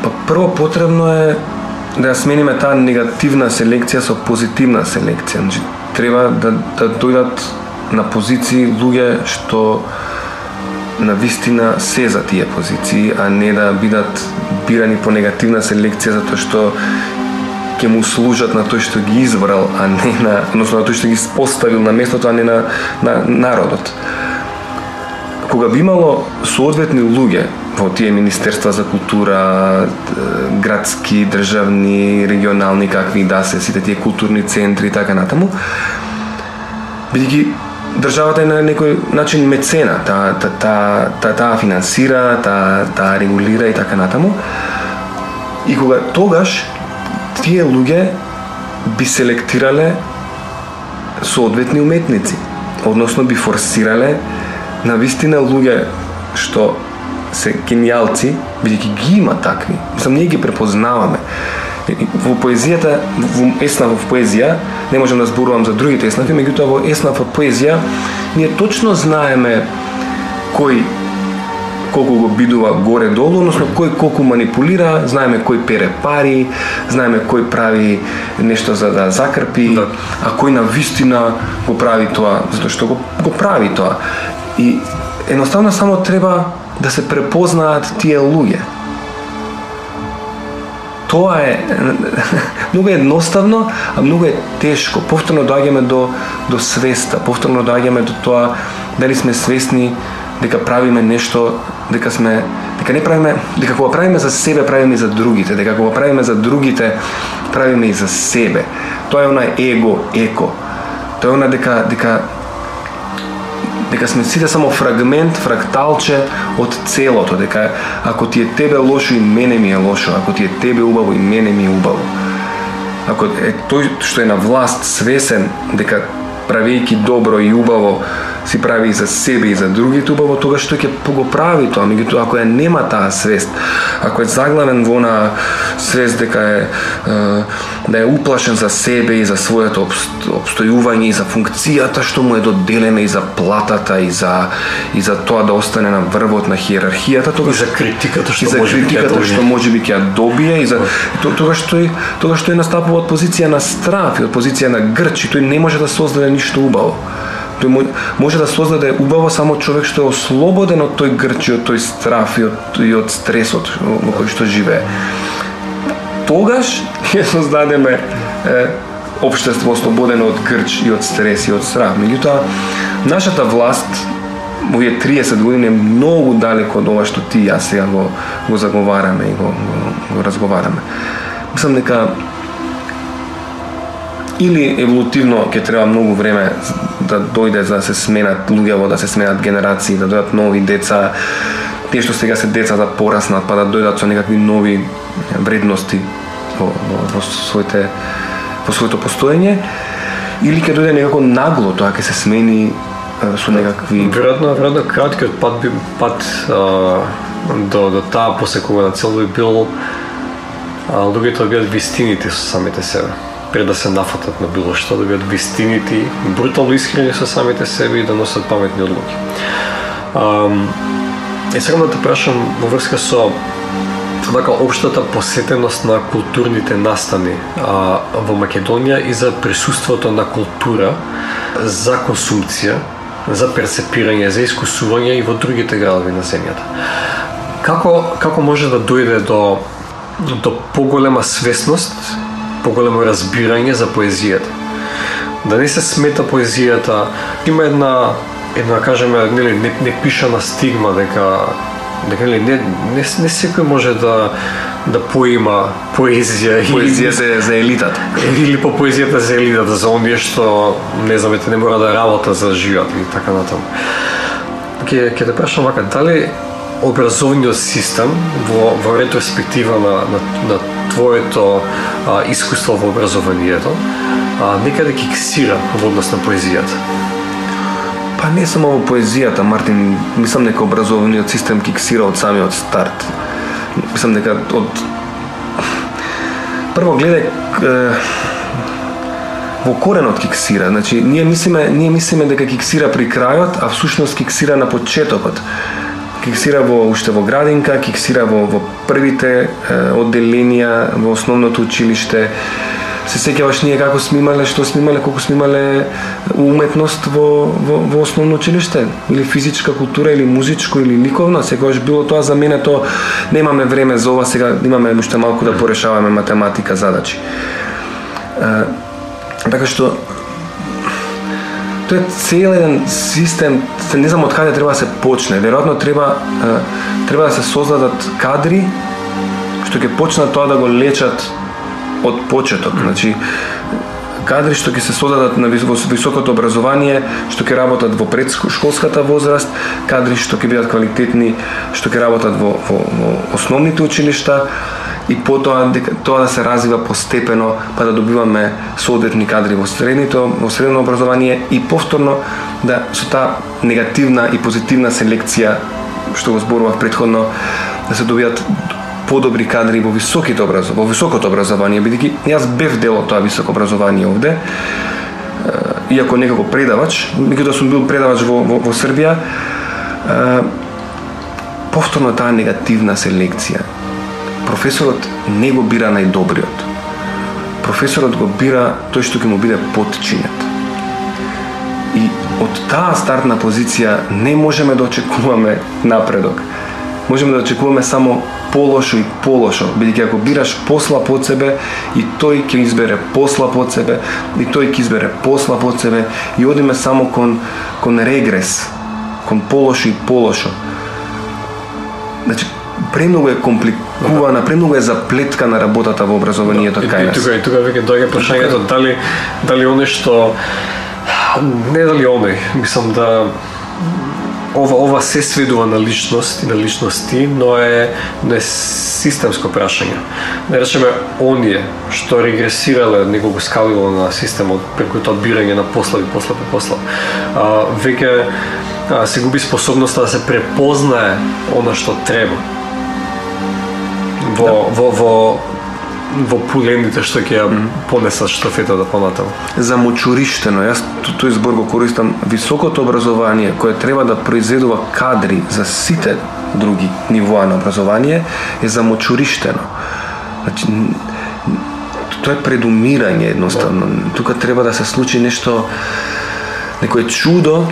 Па прво потребно е да ја смениме таа негативна селекција со позитивна селекција. Значи, треба да, да дојдат на позиции луѓе што на вистина се за тие позиции, а не да бидат бирани по негативна селекција затоа што ќе му служат на тој што ги избрал, а не на, односно на тој што ги поставил на местото, а не на, на народот. Кога би имало соодветни луѓе во тие министерства за култура, градски, државни, регионални, какви да се, сите тие културни центри и така натаму, бидејќи државата е на некој начин мецена, таа та, та, та, та финансира, таа та регулира и така натаму. И кога тогаш тие луѓе би селектирале соодветни уметници, односно би форсирале на вистина луѓе што се гениалци, бидејќи ги има такви. Мислам, ние ги препознаваме. Во поезијата, во еснав во поезија, не можам да зборувам за другите еснафи, меѓутоа во еснав во поезија, ние точно знаеме кој колку го бидува горе-долу, односно кој колку манипулира, знаеме кој пере пари, знаеме кој прави нешто за да закрпи, да. а кој на вистина го прави тоа, затоа што го, го прави тоа. И едноставно само треба да се препознаат тие луѓе. Тоа е многу едноставно, а многу е тешко. Повторно доаѓаме до до свеста, повторно доаѓаме до тоа дали сме свесни дека правиме нешто, дека сме дека не правиме, дека кога правиме за себе, правиме и за другите, дека кога правиме за другите, правиме и за себе. Тоа е она его, еко. Тоа е она дека дека дека сме сите само фрагмент, фракталче од целото, дека ако ти е тебе лошо и мене ми е лошо, ако ти е тебе убаво и мене ми е убаво. Ако е тој што е на власт свесен дека правејќи добро и убаво си прави и за себе и за другите убаво, тогаш тој ќе го прави тоа. Меѓутоа, ако ја нема таа свест, ако е заглавен во на свест дека е, е да е уплашен за себе и за своето обстојување и за функцијата што му е доделена и за платата и за и за тоа да остане на врвот на хиерархијата, тогаш и за критиката што и за може критиката што може би ќе ја добие и за тогаш тој тогаш тој настапува од позиција на страв и од позиција на грч и тој не може да создаде ништо убаво. Тој може да создаде убаво само човек што е ослободен од тој грч и од тој страф и од, и од стресот во кој што живее тогаш ќе создадеме е, општество ослободено од грч и од стрес и од страф. Меѓутоа, нашата власт овие 30 години е многу далеко од ова што ти и јас сега го, го заговараме и го, го, го разговараме. Мислам дека или еволутивно ќе треба многу време да дојде за да се сменат луѓево, да се сменат генерации, да дојдат нови деца, тие што сега се деца да пораснат, па да дојдат со некакви нови вредности во, во, во своите во своето постоење. Или ќе дојде некако нагло тоа ќе се смени со некакви веројатно веројатно краткиот пат би пат а, до до таа посекувана цел би бил а, луѓето да бидат вистините со самите себе пред да се нафатат на било што да бидат вистинити, брутално искрени со самите себе и да носат паметни одлуки. Е сега да те прашам во врска со така општата посетеност на културните настани а, во Македонија и за присуството на култура за консумција, за перцепирање, за искусување и во другите градови на земјата. Како како може да дојде до до поголема свесност, поголемо разбирање за поезијата? Да не се смета поезијата, има една една кажеме нели не, не пишана стигма дека дека не, не, не, не секој може да да поима поезија поезија за, за елитата или по поезијата за елитата за оние што не знам не мора да работа за живот и така натаму. Ке ќе те прашам вака дали образовниот систем во, во ретроспектива на, на, на твоето а, искуство во образованието а, некаде киксира во однос на поезијата? Па не само во поезијата, Мартин, мислам дека образованиот систем киксира од самиот старт. Мислам дека од прво гледај во коренот киксира. Значи, ние мислиме, ние мислиме дека киксира при крајот, а всушност киксира на почетокот. Киксира во уште во градинка, киксира во, во првите е, одделенија во основното училиште, се сеќаваш ние како сме имале, што сме имале, колку сме имале уметност во, во, во основно училиште, или физичка култура, или музичко, или ликовно, секогаш било тоа за мене то немаме време за ова, сега имаме уште малку да порешаваме математика задачи. Е, така што тоа е цел еден систем, не знам од каде треба да се почне. Веројатно треба треба да се создадат кадри што ќе почнат тоа да го лечат од почеток. Значи, кадри што ќе се создадат на високото образование, што ќе работат во предшколската возраст, кадри што ќе бидат квалитетни, што ќе работат во, во, во основните училишта и потоа дека тоа да се развива постепено, па да добиваме соодветни кадри во средното, во средно образование и повторно да со таа негативна и позитивна селекција што го зборував предходно да се добијат подобри кадри во високите образ... во високото образование, бидејќи јас бев дел од тоа високо образование овде, иако некако предавач, меѓутоа сум бил предавач во, во, во Србија, повторно таа негативна селекција. Професорот не го бира најдобриот. Професорот го бира тој што ќе му биде подчинет. И од таа стартна позиција не можеме да очекуваме напредок. Можеме да очекуваме само полошо и полошо, бидејќи ако бираш посла под себе и тој ќе избере посла под себе и тој ќе избере посла под себе и одиме само кон кон регрес, кон полошо и полошо. Значи, премногу е компликувана, премногу е заплеткана работата во образованието да, кај нас. И тука и тука веќе доаѓа прашањето дали дали оној што не дали оној, мислам да ова ова се сведува на личност и на личности, но е но е системско прашање. Да речеме оние што регресирале неколку скалило на системот преку тоа одбирање на послави, послави, послави. А, веќе а, се губи способноста да се препознае она што треба. Во, да. во, во во пулендите што ќе ја понесат штафетата понатаму. Замочуриштено, јас тој збор го користам, високото образование кое треба да произведува кадри за сите други нивоа на образование е замочуриштено. Значи, тоа е предумирање едноставно. Да. Тука треба да се случи нешто некое чудо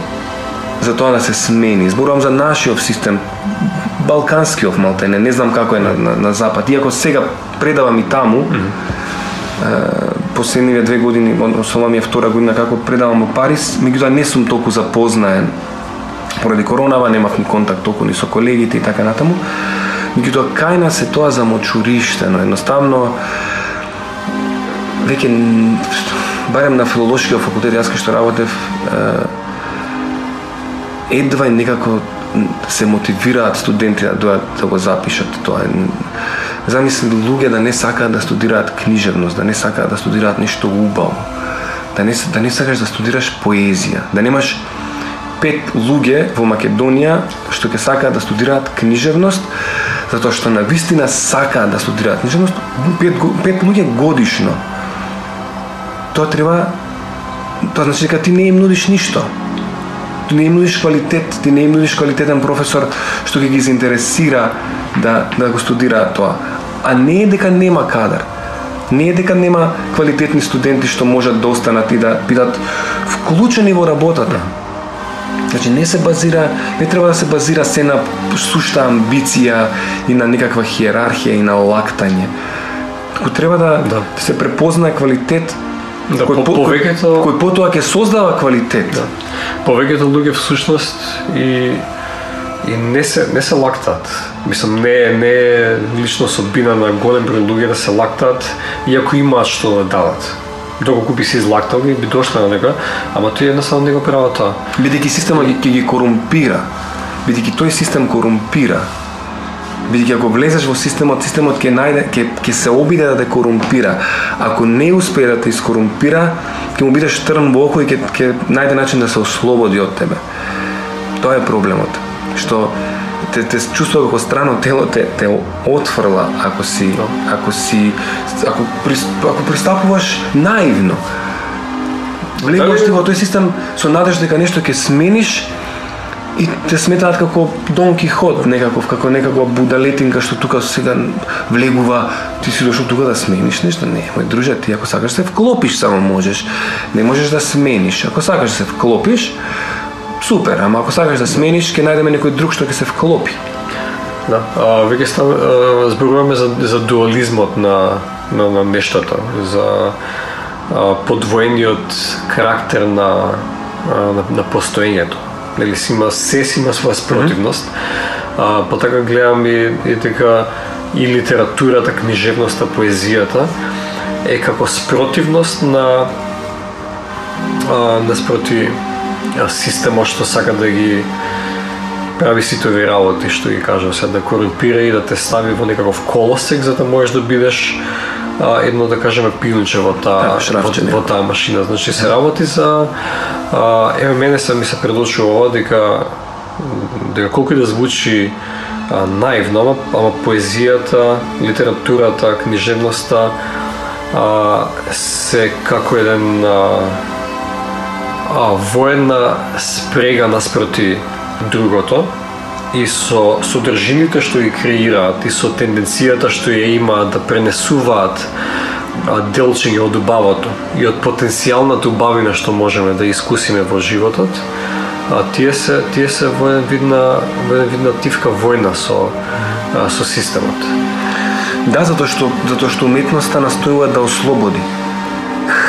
за тоа да се смени. Зборувам за нашиот систем, балканскиот малтене, не знам како е на, на, на запад. Иако сега предавам и таму, mm -hmm. последниве две години, односно ова ми е втора година како предавам во Париз, меѓутоа не сум толку запознаен поради коронава, немав ни контакт толку ни со колегите и така натаму. Меѓутоа кај нас е тоа замочуриштено, едноставно веќе барем на филолошкиот факултет јас кај што работев едва и некако се мотивираат студенти да дојат да го запишат тоа. Замисли луѓе да не сакаат да студираат книжевност, да не сакаат да студираат нешто убаво. Да не да не сакаш да студираш поезија, да немаш пет луѓе во Македонија што ќе сакаат да студираат книжевност, затоа што на вистина сакаат да студираат книжевност, пет, пет луѓе годишно. Тоа треба тоа значи дека ти не им нудиш ништо ти не им нудиш квалитет, ти не им нудиш квалитетен професор што ќе ги заинтересира да, да го студира тоа. А не е дека нема кадар. Не е дека нема квалитетни студенти што можат да останат и да бидат вклучени во работата. Значи не се базира, не треба да се базира се на сушта амбиција и на некаква хиерархија и на лактање. Туку треба да, да. се препознае квалитет Да, кој, по, повеќето кој потоа ќе создава квалитет. Да. Повеќето луѓе всушност и и не се не се лактат. Мислам не не е лично собина на голем број луѓе да се лактат иако имаат што да дадат. Доколку би се излактал, би дошла на него, ама тој едноставно не го права тоа. Бидејќи системот ќе ги корумпира, бидејќи тој систем корумпира, бидејќи ако влезеш во системот, системот ќе најде ќе ќе се обиде да те корумпира. Ако не успее да те искорумпира, ќе му бидеш трн во око и ќе ќе најде начин да се ослободи од тебе. Тоа е проблемот. Што те, те чувствува како страно тело те, те отфрла ако си. Да. ако си ако, ако пристапуваш наивно. Влегуваш ти во тој систем со надежда дека нешто ќе смениш и те сметаат како Дон Кихот, некаков, како некаква будалетинка што тука сега влегува, ти си дошол тука да смениш нешто. Не, мој друже, ти ако сакаш да се вклопиш само можеш. Не можеш да смениш. Ако сакаш да се вклопиш, супер, ама ако сакаш да смениш, ќе најдеме некој друг што ќе се вклопи. Да, а, веќе став, зборуваме за, за дуализмот на, на, на нештата, за а, подвоениот карактер на, а, на, на постоењето нели си има се си има своја спротивност. Mm -hmm. А, па така гледам и, и така и литературата, книжевноста, поезијата е како спротивност на а, наспроти системот што сака да ги прави сите овие работи што ги кажа се да корумпира и да те стави во некаков колосек за да можеш да бидеш а, едно да кажеме пилнче во таа да, во, во таа машина. Значи се работи за а, еве мене се ми се предочува ова дека дека колку и да звучи а, наивно, ама, ама поезијата, литературата, книжевноста а, се како еден а, а, воена спрега наспроти другото и со содржините што ги креираат и со тенденцијата што ја имаат да пренесуваат делчиња од убавото и од потенцијалната убавина што можеме да искусиме во животот, а тие се тие се во еден вид на во еден вид на тивка војна со а, со системот. Да, затоа што затоа што уметноста настојува да ослободи.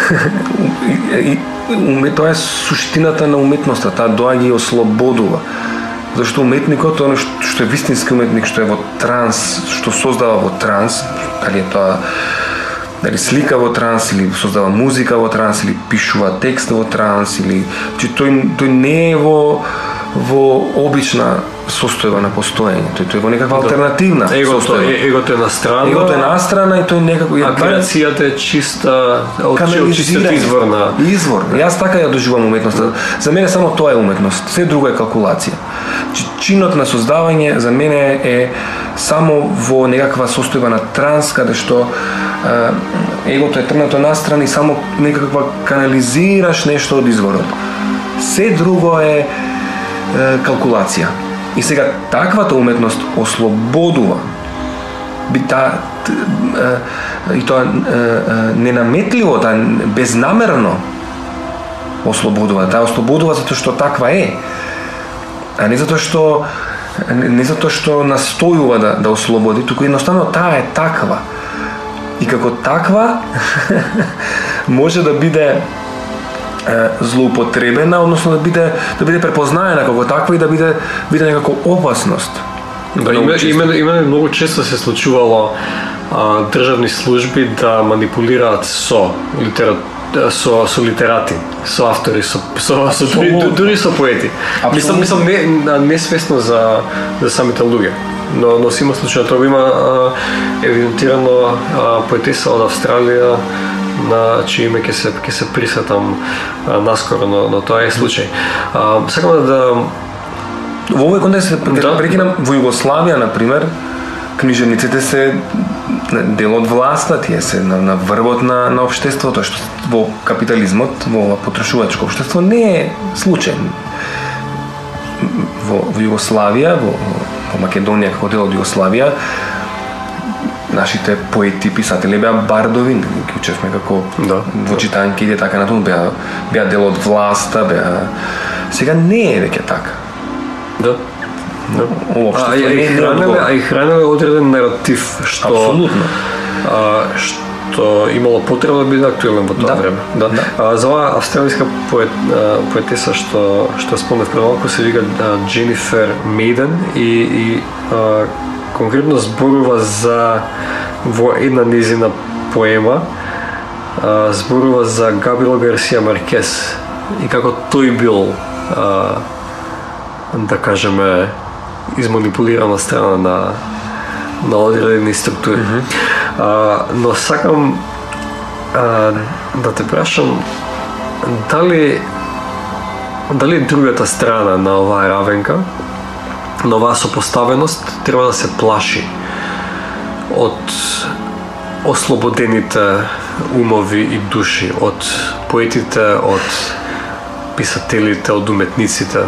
и, и, тоа е суштината на уметноста, таа доаѓа и ослободува зашто уметникот, оно што е вистински уметник, што е во транс, што создава во транс, дали е тоа дали слика во транс или создава музика во транс или пишува текст во транс или значи тој тој не е во во обична состојба на постоење. Тој тој е во некаква алтернативна Егото, состојба. е, егото е на страна. Егото е настрана и тој некако А креацијата е чиста, од чистиот извор на... Извор. Јас така ја доживам уметноста. За мене само тоа е уметност. Се друго е калкулација. Чи- Чинот на создавање за мене е само во некаква состојба на транс каде што егото е трнато настрана и само некаква канализираш нешто од изворот. Се друго е калкулација. И сега таквата уметност ослободува би та т- и тоа е, е, ненаметливо, та безнамерно ослободува. Таа ослободува затоа што таква е. А не затоа што не затоа што настојува да да ослободи, туку едноставно таа е таква. И како таква може да биде злоупотребена, односно да биде да биде препознаена како таква и да биде биде некако опасност. Да, Многу има, често. има, има многу често се случувало а, државни служби да манипулираат со литера со со литерати, со автори, со со, со дури, дури со поети. Мислам, мислам не несвесно за за самите луѓе. Но но си има случај тоа има евидентирано поетеса од Австралија на чие име ќе се ќе се присетам наскоро, но, но тоа е случај. А, сакам да, Во овој контекст Да. да. прекинам во Југославија на пример книжевниците се дел од власта, тие се на, на врвот на, на општеството, што во капитализмот, во ова потрошувачко општество не е случај. Во, во Југославија, во, во Македонија како дел од Југославија, нашите поети, писатели беа бардови, ги учевме како Да. во читанките и така натаму, беа, беа дел од власта, беа... Сега не е веќе така. да Да. Уопшто, А, и, хранеле, а и хранеле одреден наратив што Апсолутно. а, што имало потреба да биде актуелен во тоа Да. време. Да. А, за оваа австралиска поет, а, поетеса што што спомнав пред малку се вика Дженифер Мейден и и а, конкретно зборува за во една незина поема а, зборува за Габриел Гарсија Маркес и како тој бил а, да кажеме изманипулирана страна на на одредени структури. а, но сакам а, да те прашам дали дали другата страна на оваа равенка на оваа сопоставеност треба да се плаши од ослободените умови и души, од поетите, од писателите, од уметниците.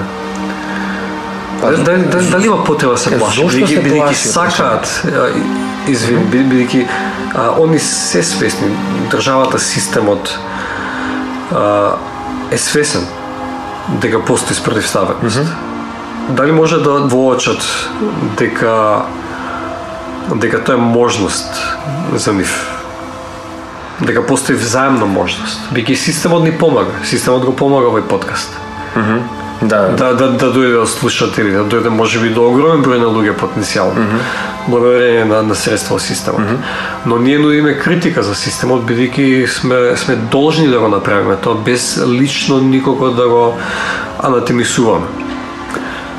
Па, Дали, дали, дали има потреба да се плаши? Бидејќи се бидејќи плаши, сакаат, а, и- извини, би- бидејќи они се свесни, државата, системот а, е свесен дека постои спротивставеност. Дали може да воочат дека дека тоа е можност за нив? Дека постои взаемна можност. Бидејќи системот ни помага. Системот го помага овој подкаст Да, да, да, да дојде од слушатели, да дојде може би до огромен број на луѓе потенцијално, благодарение на, на средства од системот. Но ние нудиме критика за системот, бидејќи сме, сме должни да го направиме тоа без лично никого да го анатемисуваме.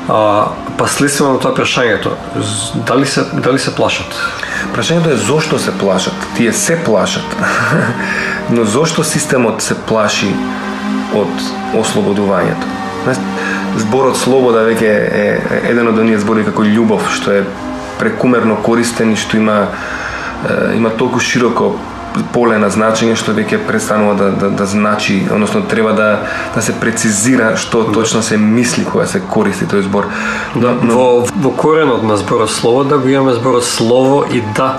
А, па следствено на тоа прашањето, дали се, дали се плашат? Прашањето е зошто се плашат. Тие се плашат. Но зошто системот се плаши од ослободувањето? Зборот слобода веќе е еден од оние збори како љубов, што е прекумерно користен и што има има толку широко поле на значење што веќе престанува да, да, да значи, односно треба да, да се прецизира што точно се мисли кога се користи тој збор. Да, во, во коренот на зборот слово да го имаме зборот слово и да.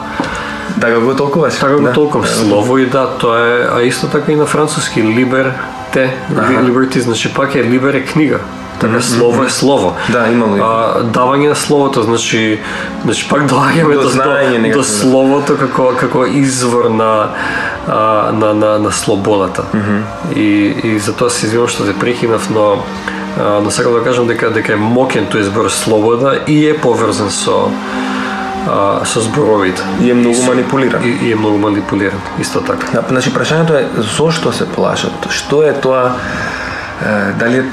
Да го толкуваш? Така го да. толком слово и да, тоа е, а исто така и на француски либер те, liberty, значи пак е либер е книга. Така слово е слово. Да, имало и. А, давање на словото, значи, значи пак доаѓаме До до, знаење до, да. словото како како извор на а, на, на, на слободата. И и затоа се извинувам што те прекинав, но а, но сакам да кажам дека дека е мокен тој збор слобода и е поврзан со а, со зборовите. И е многу манипулиран. И, и е многу манипулиран, исто така. Да, Значи, прашањето е зошто се плашат? Што е тоа? Е, дали е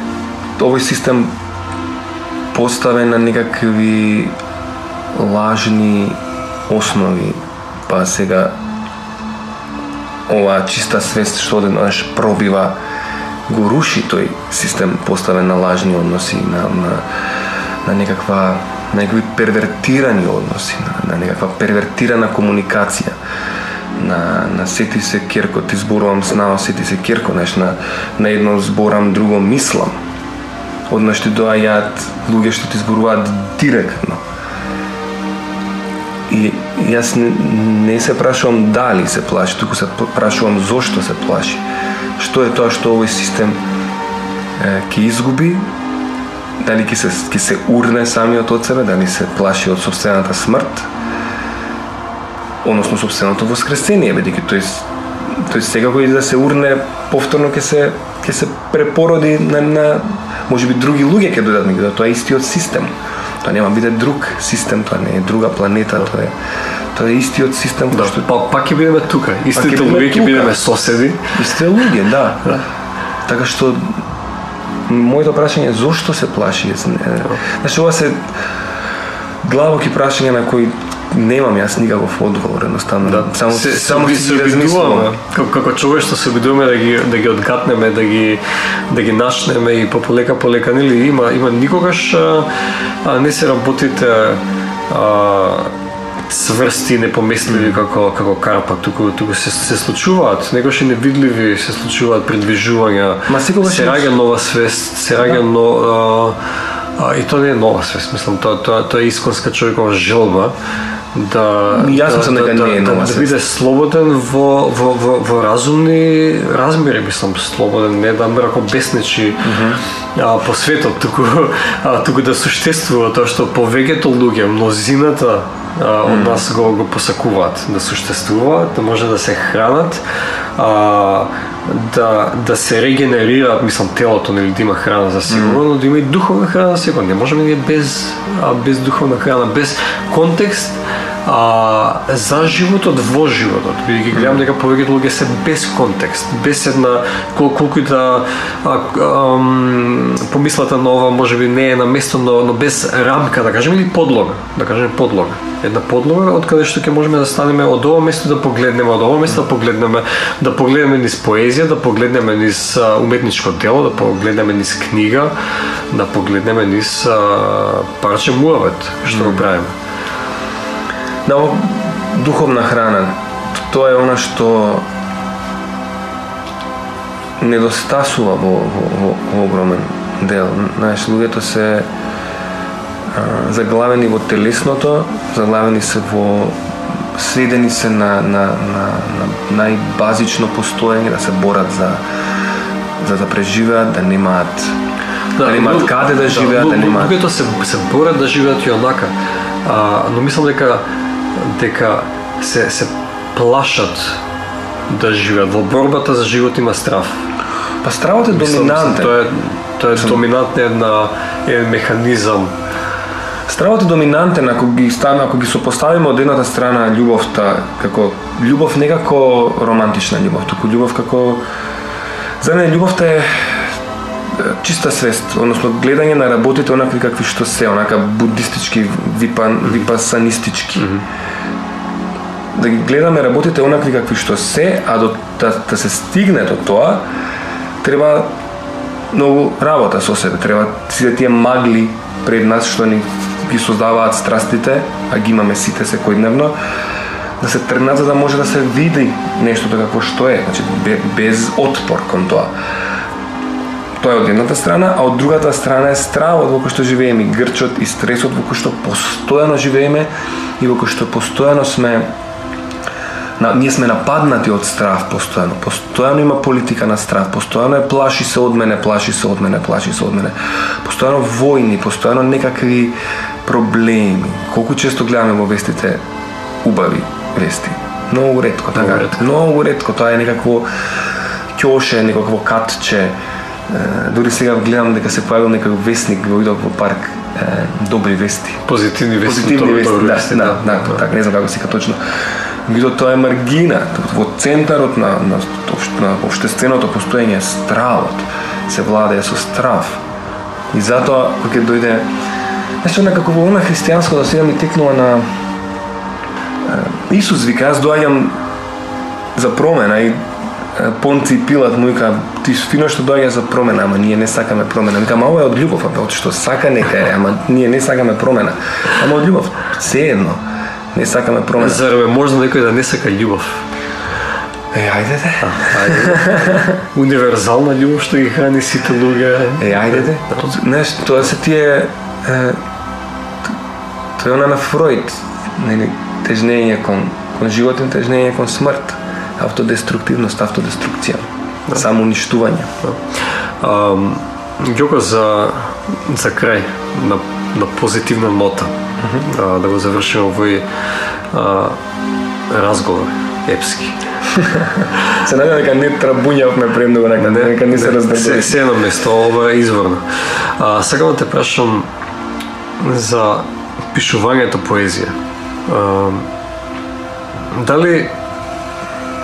овој систем поставен на некакви лажни основи, па сега оваа чиста свест што одеднаш пробива го руши тој систем поставен на лажни односи, на, на, на некаква на некакви первертирани односи, на, на некаква первертирана комуникација. На, на сети се керко, ти зборувам снао, сети се керко, знаеш, на, на едно зборам, друго мислам. Однаш ти доаѓаат луѓе што ти зборуваат директно. И јас не, не се прашувам дали се плаши, туку се прашувам зошто се плаши. Што е тоа што овој систем е, ќе изгуби, дали ќе се, ќе се урне самиот од себе, дали се плаши од собствената смрт, односно собственото воскресение, бидејќи тој тој секако и да се урне повторно ќе се ќе се препороди на, на можеби други луѓе ќе дојдат меѓу тоа е истиот систем. Тоа нема биде друг систем, тоа не е друга планета, тоа е тоа е истиот систем да, што па пак ќе бидеме тука. Истите луѓе ќе бидеме соседи. Истите луѓе, да. да. Така што моето прашање е зошто се плаши? Значи ова се длабоки прашања на кои немам јас никаков одговор, едноставно. Да. Само се, само се обидуваме. Како, како човештво се обидуваме да ги да ги одгатнеме, да ги да ги начнеме и по полека полека нели има има никогаш а, а, не се работите а, цврсти непоместливи како како карпа, туку туку се се случуваат, некогаш и невидливи се случуваат придвижувања. Ма секогаш се раѓа нова свест, се раѓа да. но а, а, и тоа не е нова свест, мислам, тоа тоа тоа е исконска човекова желба да јас да, дека да, не е да, да, да биде слободен во, во, во, во разумни размери, мислам, слободен, не да мрако беснечи mm -hmm. а, по светот, туку, а, туку да суштествува тоа што повеќето луѓе, мнозината од нас го, го посакуваат да суштествуваат, да може да се хранат, а, да, да се регенерираат, мислам, телото, нели, да има храна за сигурно, но да има и духовна храна за сигурно. Не можеме ние без, без духовна храна, без контекст, а, за животот во животот. Бидејќи гледам дека повеќето луѓе се без контекст, без една кол, колку и да а, а, помислата на ова можеби не е на место, но, но без рамка, да кажеме, или подлога, да кажеме подлога. Една подлога од каде што ќе можеме да станеме од ова место да погледнеме, од ова место да погледнеме, да погледнеме низ поезија, да погледнеме низ уметничко дело, да погледнеме низ книга, да погледнеме низ а, парче муавет што го правиме да духовна храна. Тоа е она што недостасува во, во, во, во огромен дел. Знаеш, луѓето се а, заглавени во телесното, заглавени се во сведени се на, на, на, на најбазично постоење, да се борат за, за да преживеат, да немаат да, да немаат каде да живеат, да, да немаат... Луѓето се, се борат да живеат и онака, а, но мислам дека дека се се плашат да живеат во борбата за живот има страв. Па стравот е доминантен. Тоа е тоа е доминантен една еден механизам. Стравот е доминантен ако ги стана, ако ги сопоставиме од едната страна љубовта како љубов не како романтична љубов, туку љубов како за мене љубовта е чиста свест, односно гледање на работите онакви какви што се, онака буддистички, випан, випасанистички. Mm -hmm да ги гледаме работите онакви какви што се, а до, да, да се стигне до тоа, треба многу работа со себе, треба сите тие магли пред нас што ни ги создаваат страстите, а ги имаме сите секојдневно, да се тргнат за да може да се види нештото како што е, значи без отпор кон тоа. Тоа е од едната страна, а од другата страна е стравот во кој што живееме, грчот и стресот во кој што постојано живееме и во кој што постојано сме на, ние сме нападнати од страв постојано. Постојано има политика на страв, постојано е плаши се од мене, плаши се од мене, плаши се од мене. Постојано војни, постојано некакви проблеми. Колку често гледаме во вестите убави вести. Многу ретко, така. Многу ретко. Многу ретко, тоа е некакво ќоше, некакво катче. Дори сега гледам дека се појавил некаков вестник во идов во парк добри вести. Позитивни вести. Позитивни вести, да, да, да, да, така, не знам како се точно меѓутоа тоа е маргина, во центарот на, на, на обштественото постоење стравот, се владее со страв. И затоа, кога ќе дојде Знаеш, некако во она христијанско да сега ми текнува на Исус вика, јас доаѓам за промена и Понци и Пилат му вика, ти фино што доаѓа за промена, ама ние не сакаме промена. Вика, ама ова е од љубов, а што сака нека е, ама ние не сакаме промена. Ама од љубов, се едно, не сакаме промена. Зарем е можно некој да не сака љубов? Е, ајде де. Ајде. Универзална љубов што ги храни сите луѓе. Е, ајде де. Знаеш, тоа се тие... Е, тоа е она на Фройд, нели, тежнење кон, кон животен, тежнење кон смрт автодеструктивност, автодеструкција, да. само уништување. Да. А, Ѓоко за за крај на на позитивна нота. Uh -huh. а, да го завршиме овој а, разговор епски. се надевам дека не трабуњавме премногу дека не, дека не се раздржали. Се, се на место, ова е изворно. А, сакам да те прашам за пишувањето поезија. А, дали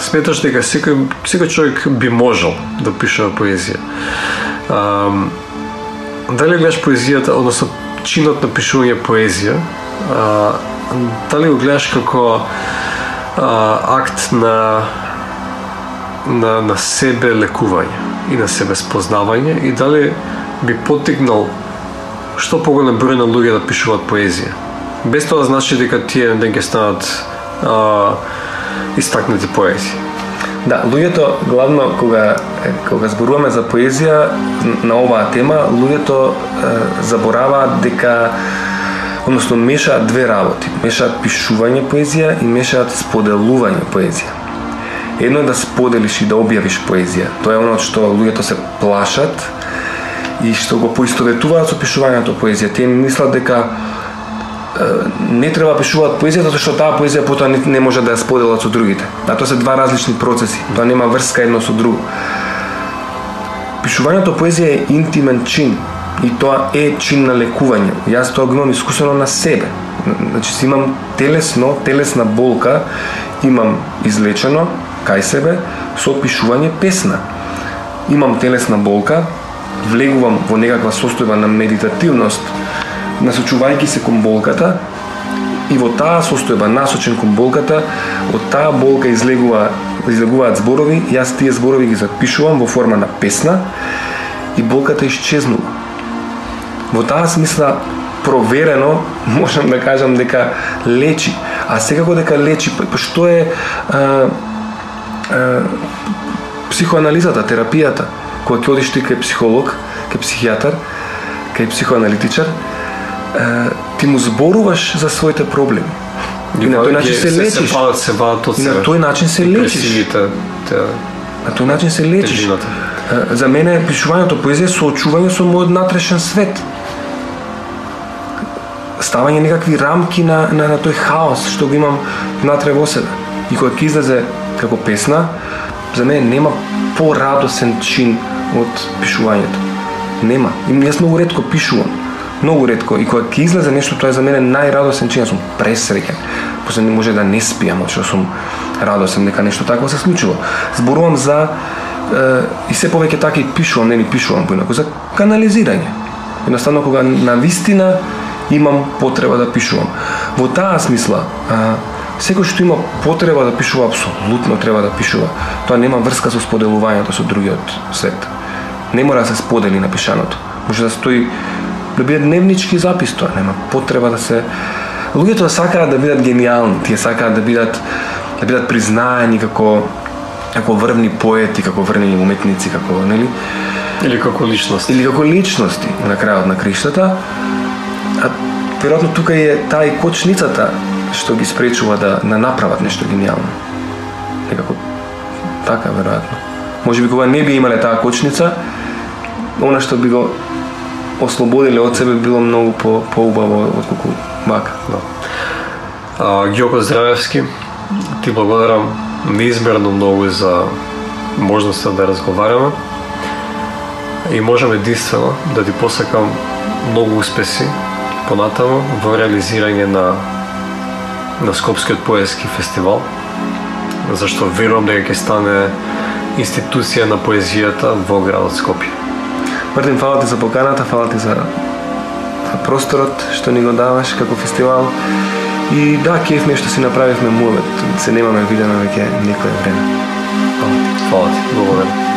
сметаш дека секој секој човек би можел да пишува поезија. А, дали гледаш поезијата, односно чинот на пишување поезија, а, дали го гледаш како а, акт на на, на себе лекување и на себе спознавање и дали би потигнал што поголем број на луѓе да пишуваат поезија. Без тоа значи дека тие не ќе станат а, истакнати поези. Да, луѓето главно кога кога зборуваме за поезија на оваа тема, луѓето е, забораваат дека односно мешаат две работи. Мешаат пишување поезија и мешаат споделување поезија. Едно е да споделиш и да објавиш поезија. Тоа е оно што луѓето се плашат и што го поистоветуваат со пишувањето поезија. Тие мислат дека не треба пишуваат поезија затоа што таа поезија потоа не, не може да ја споделат со другите. А тоа се два различни процеси. Тоа нема врска едно со друго. Пишувањето поезија е интимен чин и тоа е чин на лекување. Јас тоа го имам искусено на себе. Значи, си имам телесно, телесна болка, имам излечено кај себе со пишување песна. Имам телесна болка, влегувам во некаква состојба на медитативност, насочувајќи се кон болката и во таа состојба насочен кон болката, од таа болка излегува излегуваат зборови, јас тие зборови ги запишувам во форма на песна и болката исчезнува. Во таа смисла проверено можам да кажам дека лечи, а секако дека лечи, па, па што е а, а, психоанализата, терапијата, кога ќе одиш ти кај психолог, кај психијатар, кај психоаналитичар, ти му зборуваш за своите проблеми. И на тој начин се лечиш. Се палат, се од. И на тој начин се лечиш. На тој начин се лечиш. За мене пишувањето поезија е соочување со мојот натрешен свет. Ставање некакви рамки на, на, на тој хаос што го имам натре во себе. И кога ќе излезе како песна, за мене нема порадосен чин од пишувањето. Нема. И јас многу ретко пишувам многу ретко и кога ќе излезе нешто тоа е за мене најрадосен чин, сум пресреќен. После не може да не спијам, што сум радосен дека нешто такво се случило. Зборувам за е, и се повеќе така и пишувам, не ни пишувам поинаку за канализирање. Едноставно кога на вистина имам потреба да пишувам. Во таа смисла, а, секој што има потреба да пишува апсолутно треба да пишува. Тоа нема врска со споделувањето со другиот свет. Не мора да се сподели напишаното. Може да стои да бидат дневнички запис, тоа нема потреба да се луѓето сакаат да бидат гениални, тие сакаат да бидат да бидат признаени како како врвни поети, како врвни уметници, како нели или како личности. Или како личности на крајот на криштата. А веројатно тука е таа и кочницата што ги спречува да, да направат нешто гениално. Некако така веројатно. Може би кога не би имале таа кочница, она што би го ослободиле од себе било многу по поубаво колку вака. Да. А, Ѓоко Здравевски, ти благодарам неизмерно многу за можноста да разговараме и можам единствено да ти посакам многу успеси понатаму во реализирање на на Скопскиот поезски фестивал зашто верувам дека ќе стане институција на поезијата во градот Скопје. Мартин, фала ти за поканата, фала ти за просторот што ни го даваш како фестивал. И да, кеф што си направивме мувет. Се немаме видено веќе некое време. Фала ти, благодарам.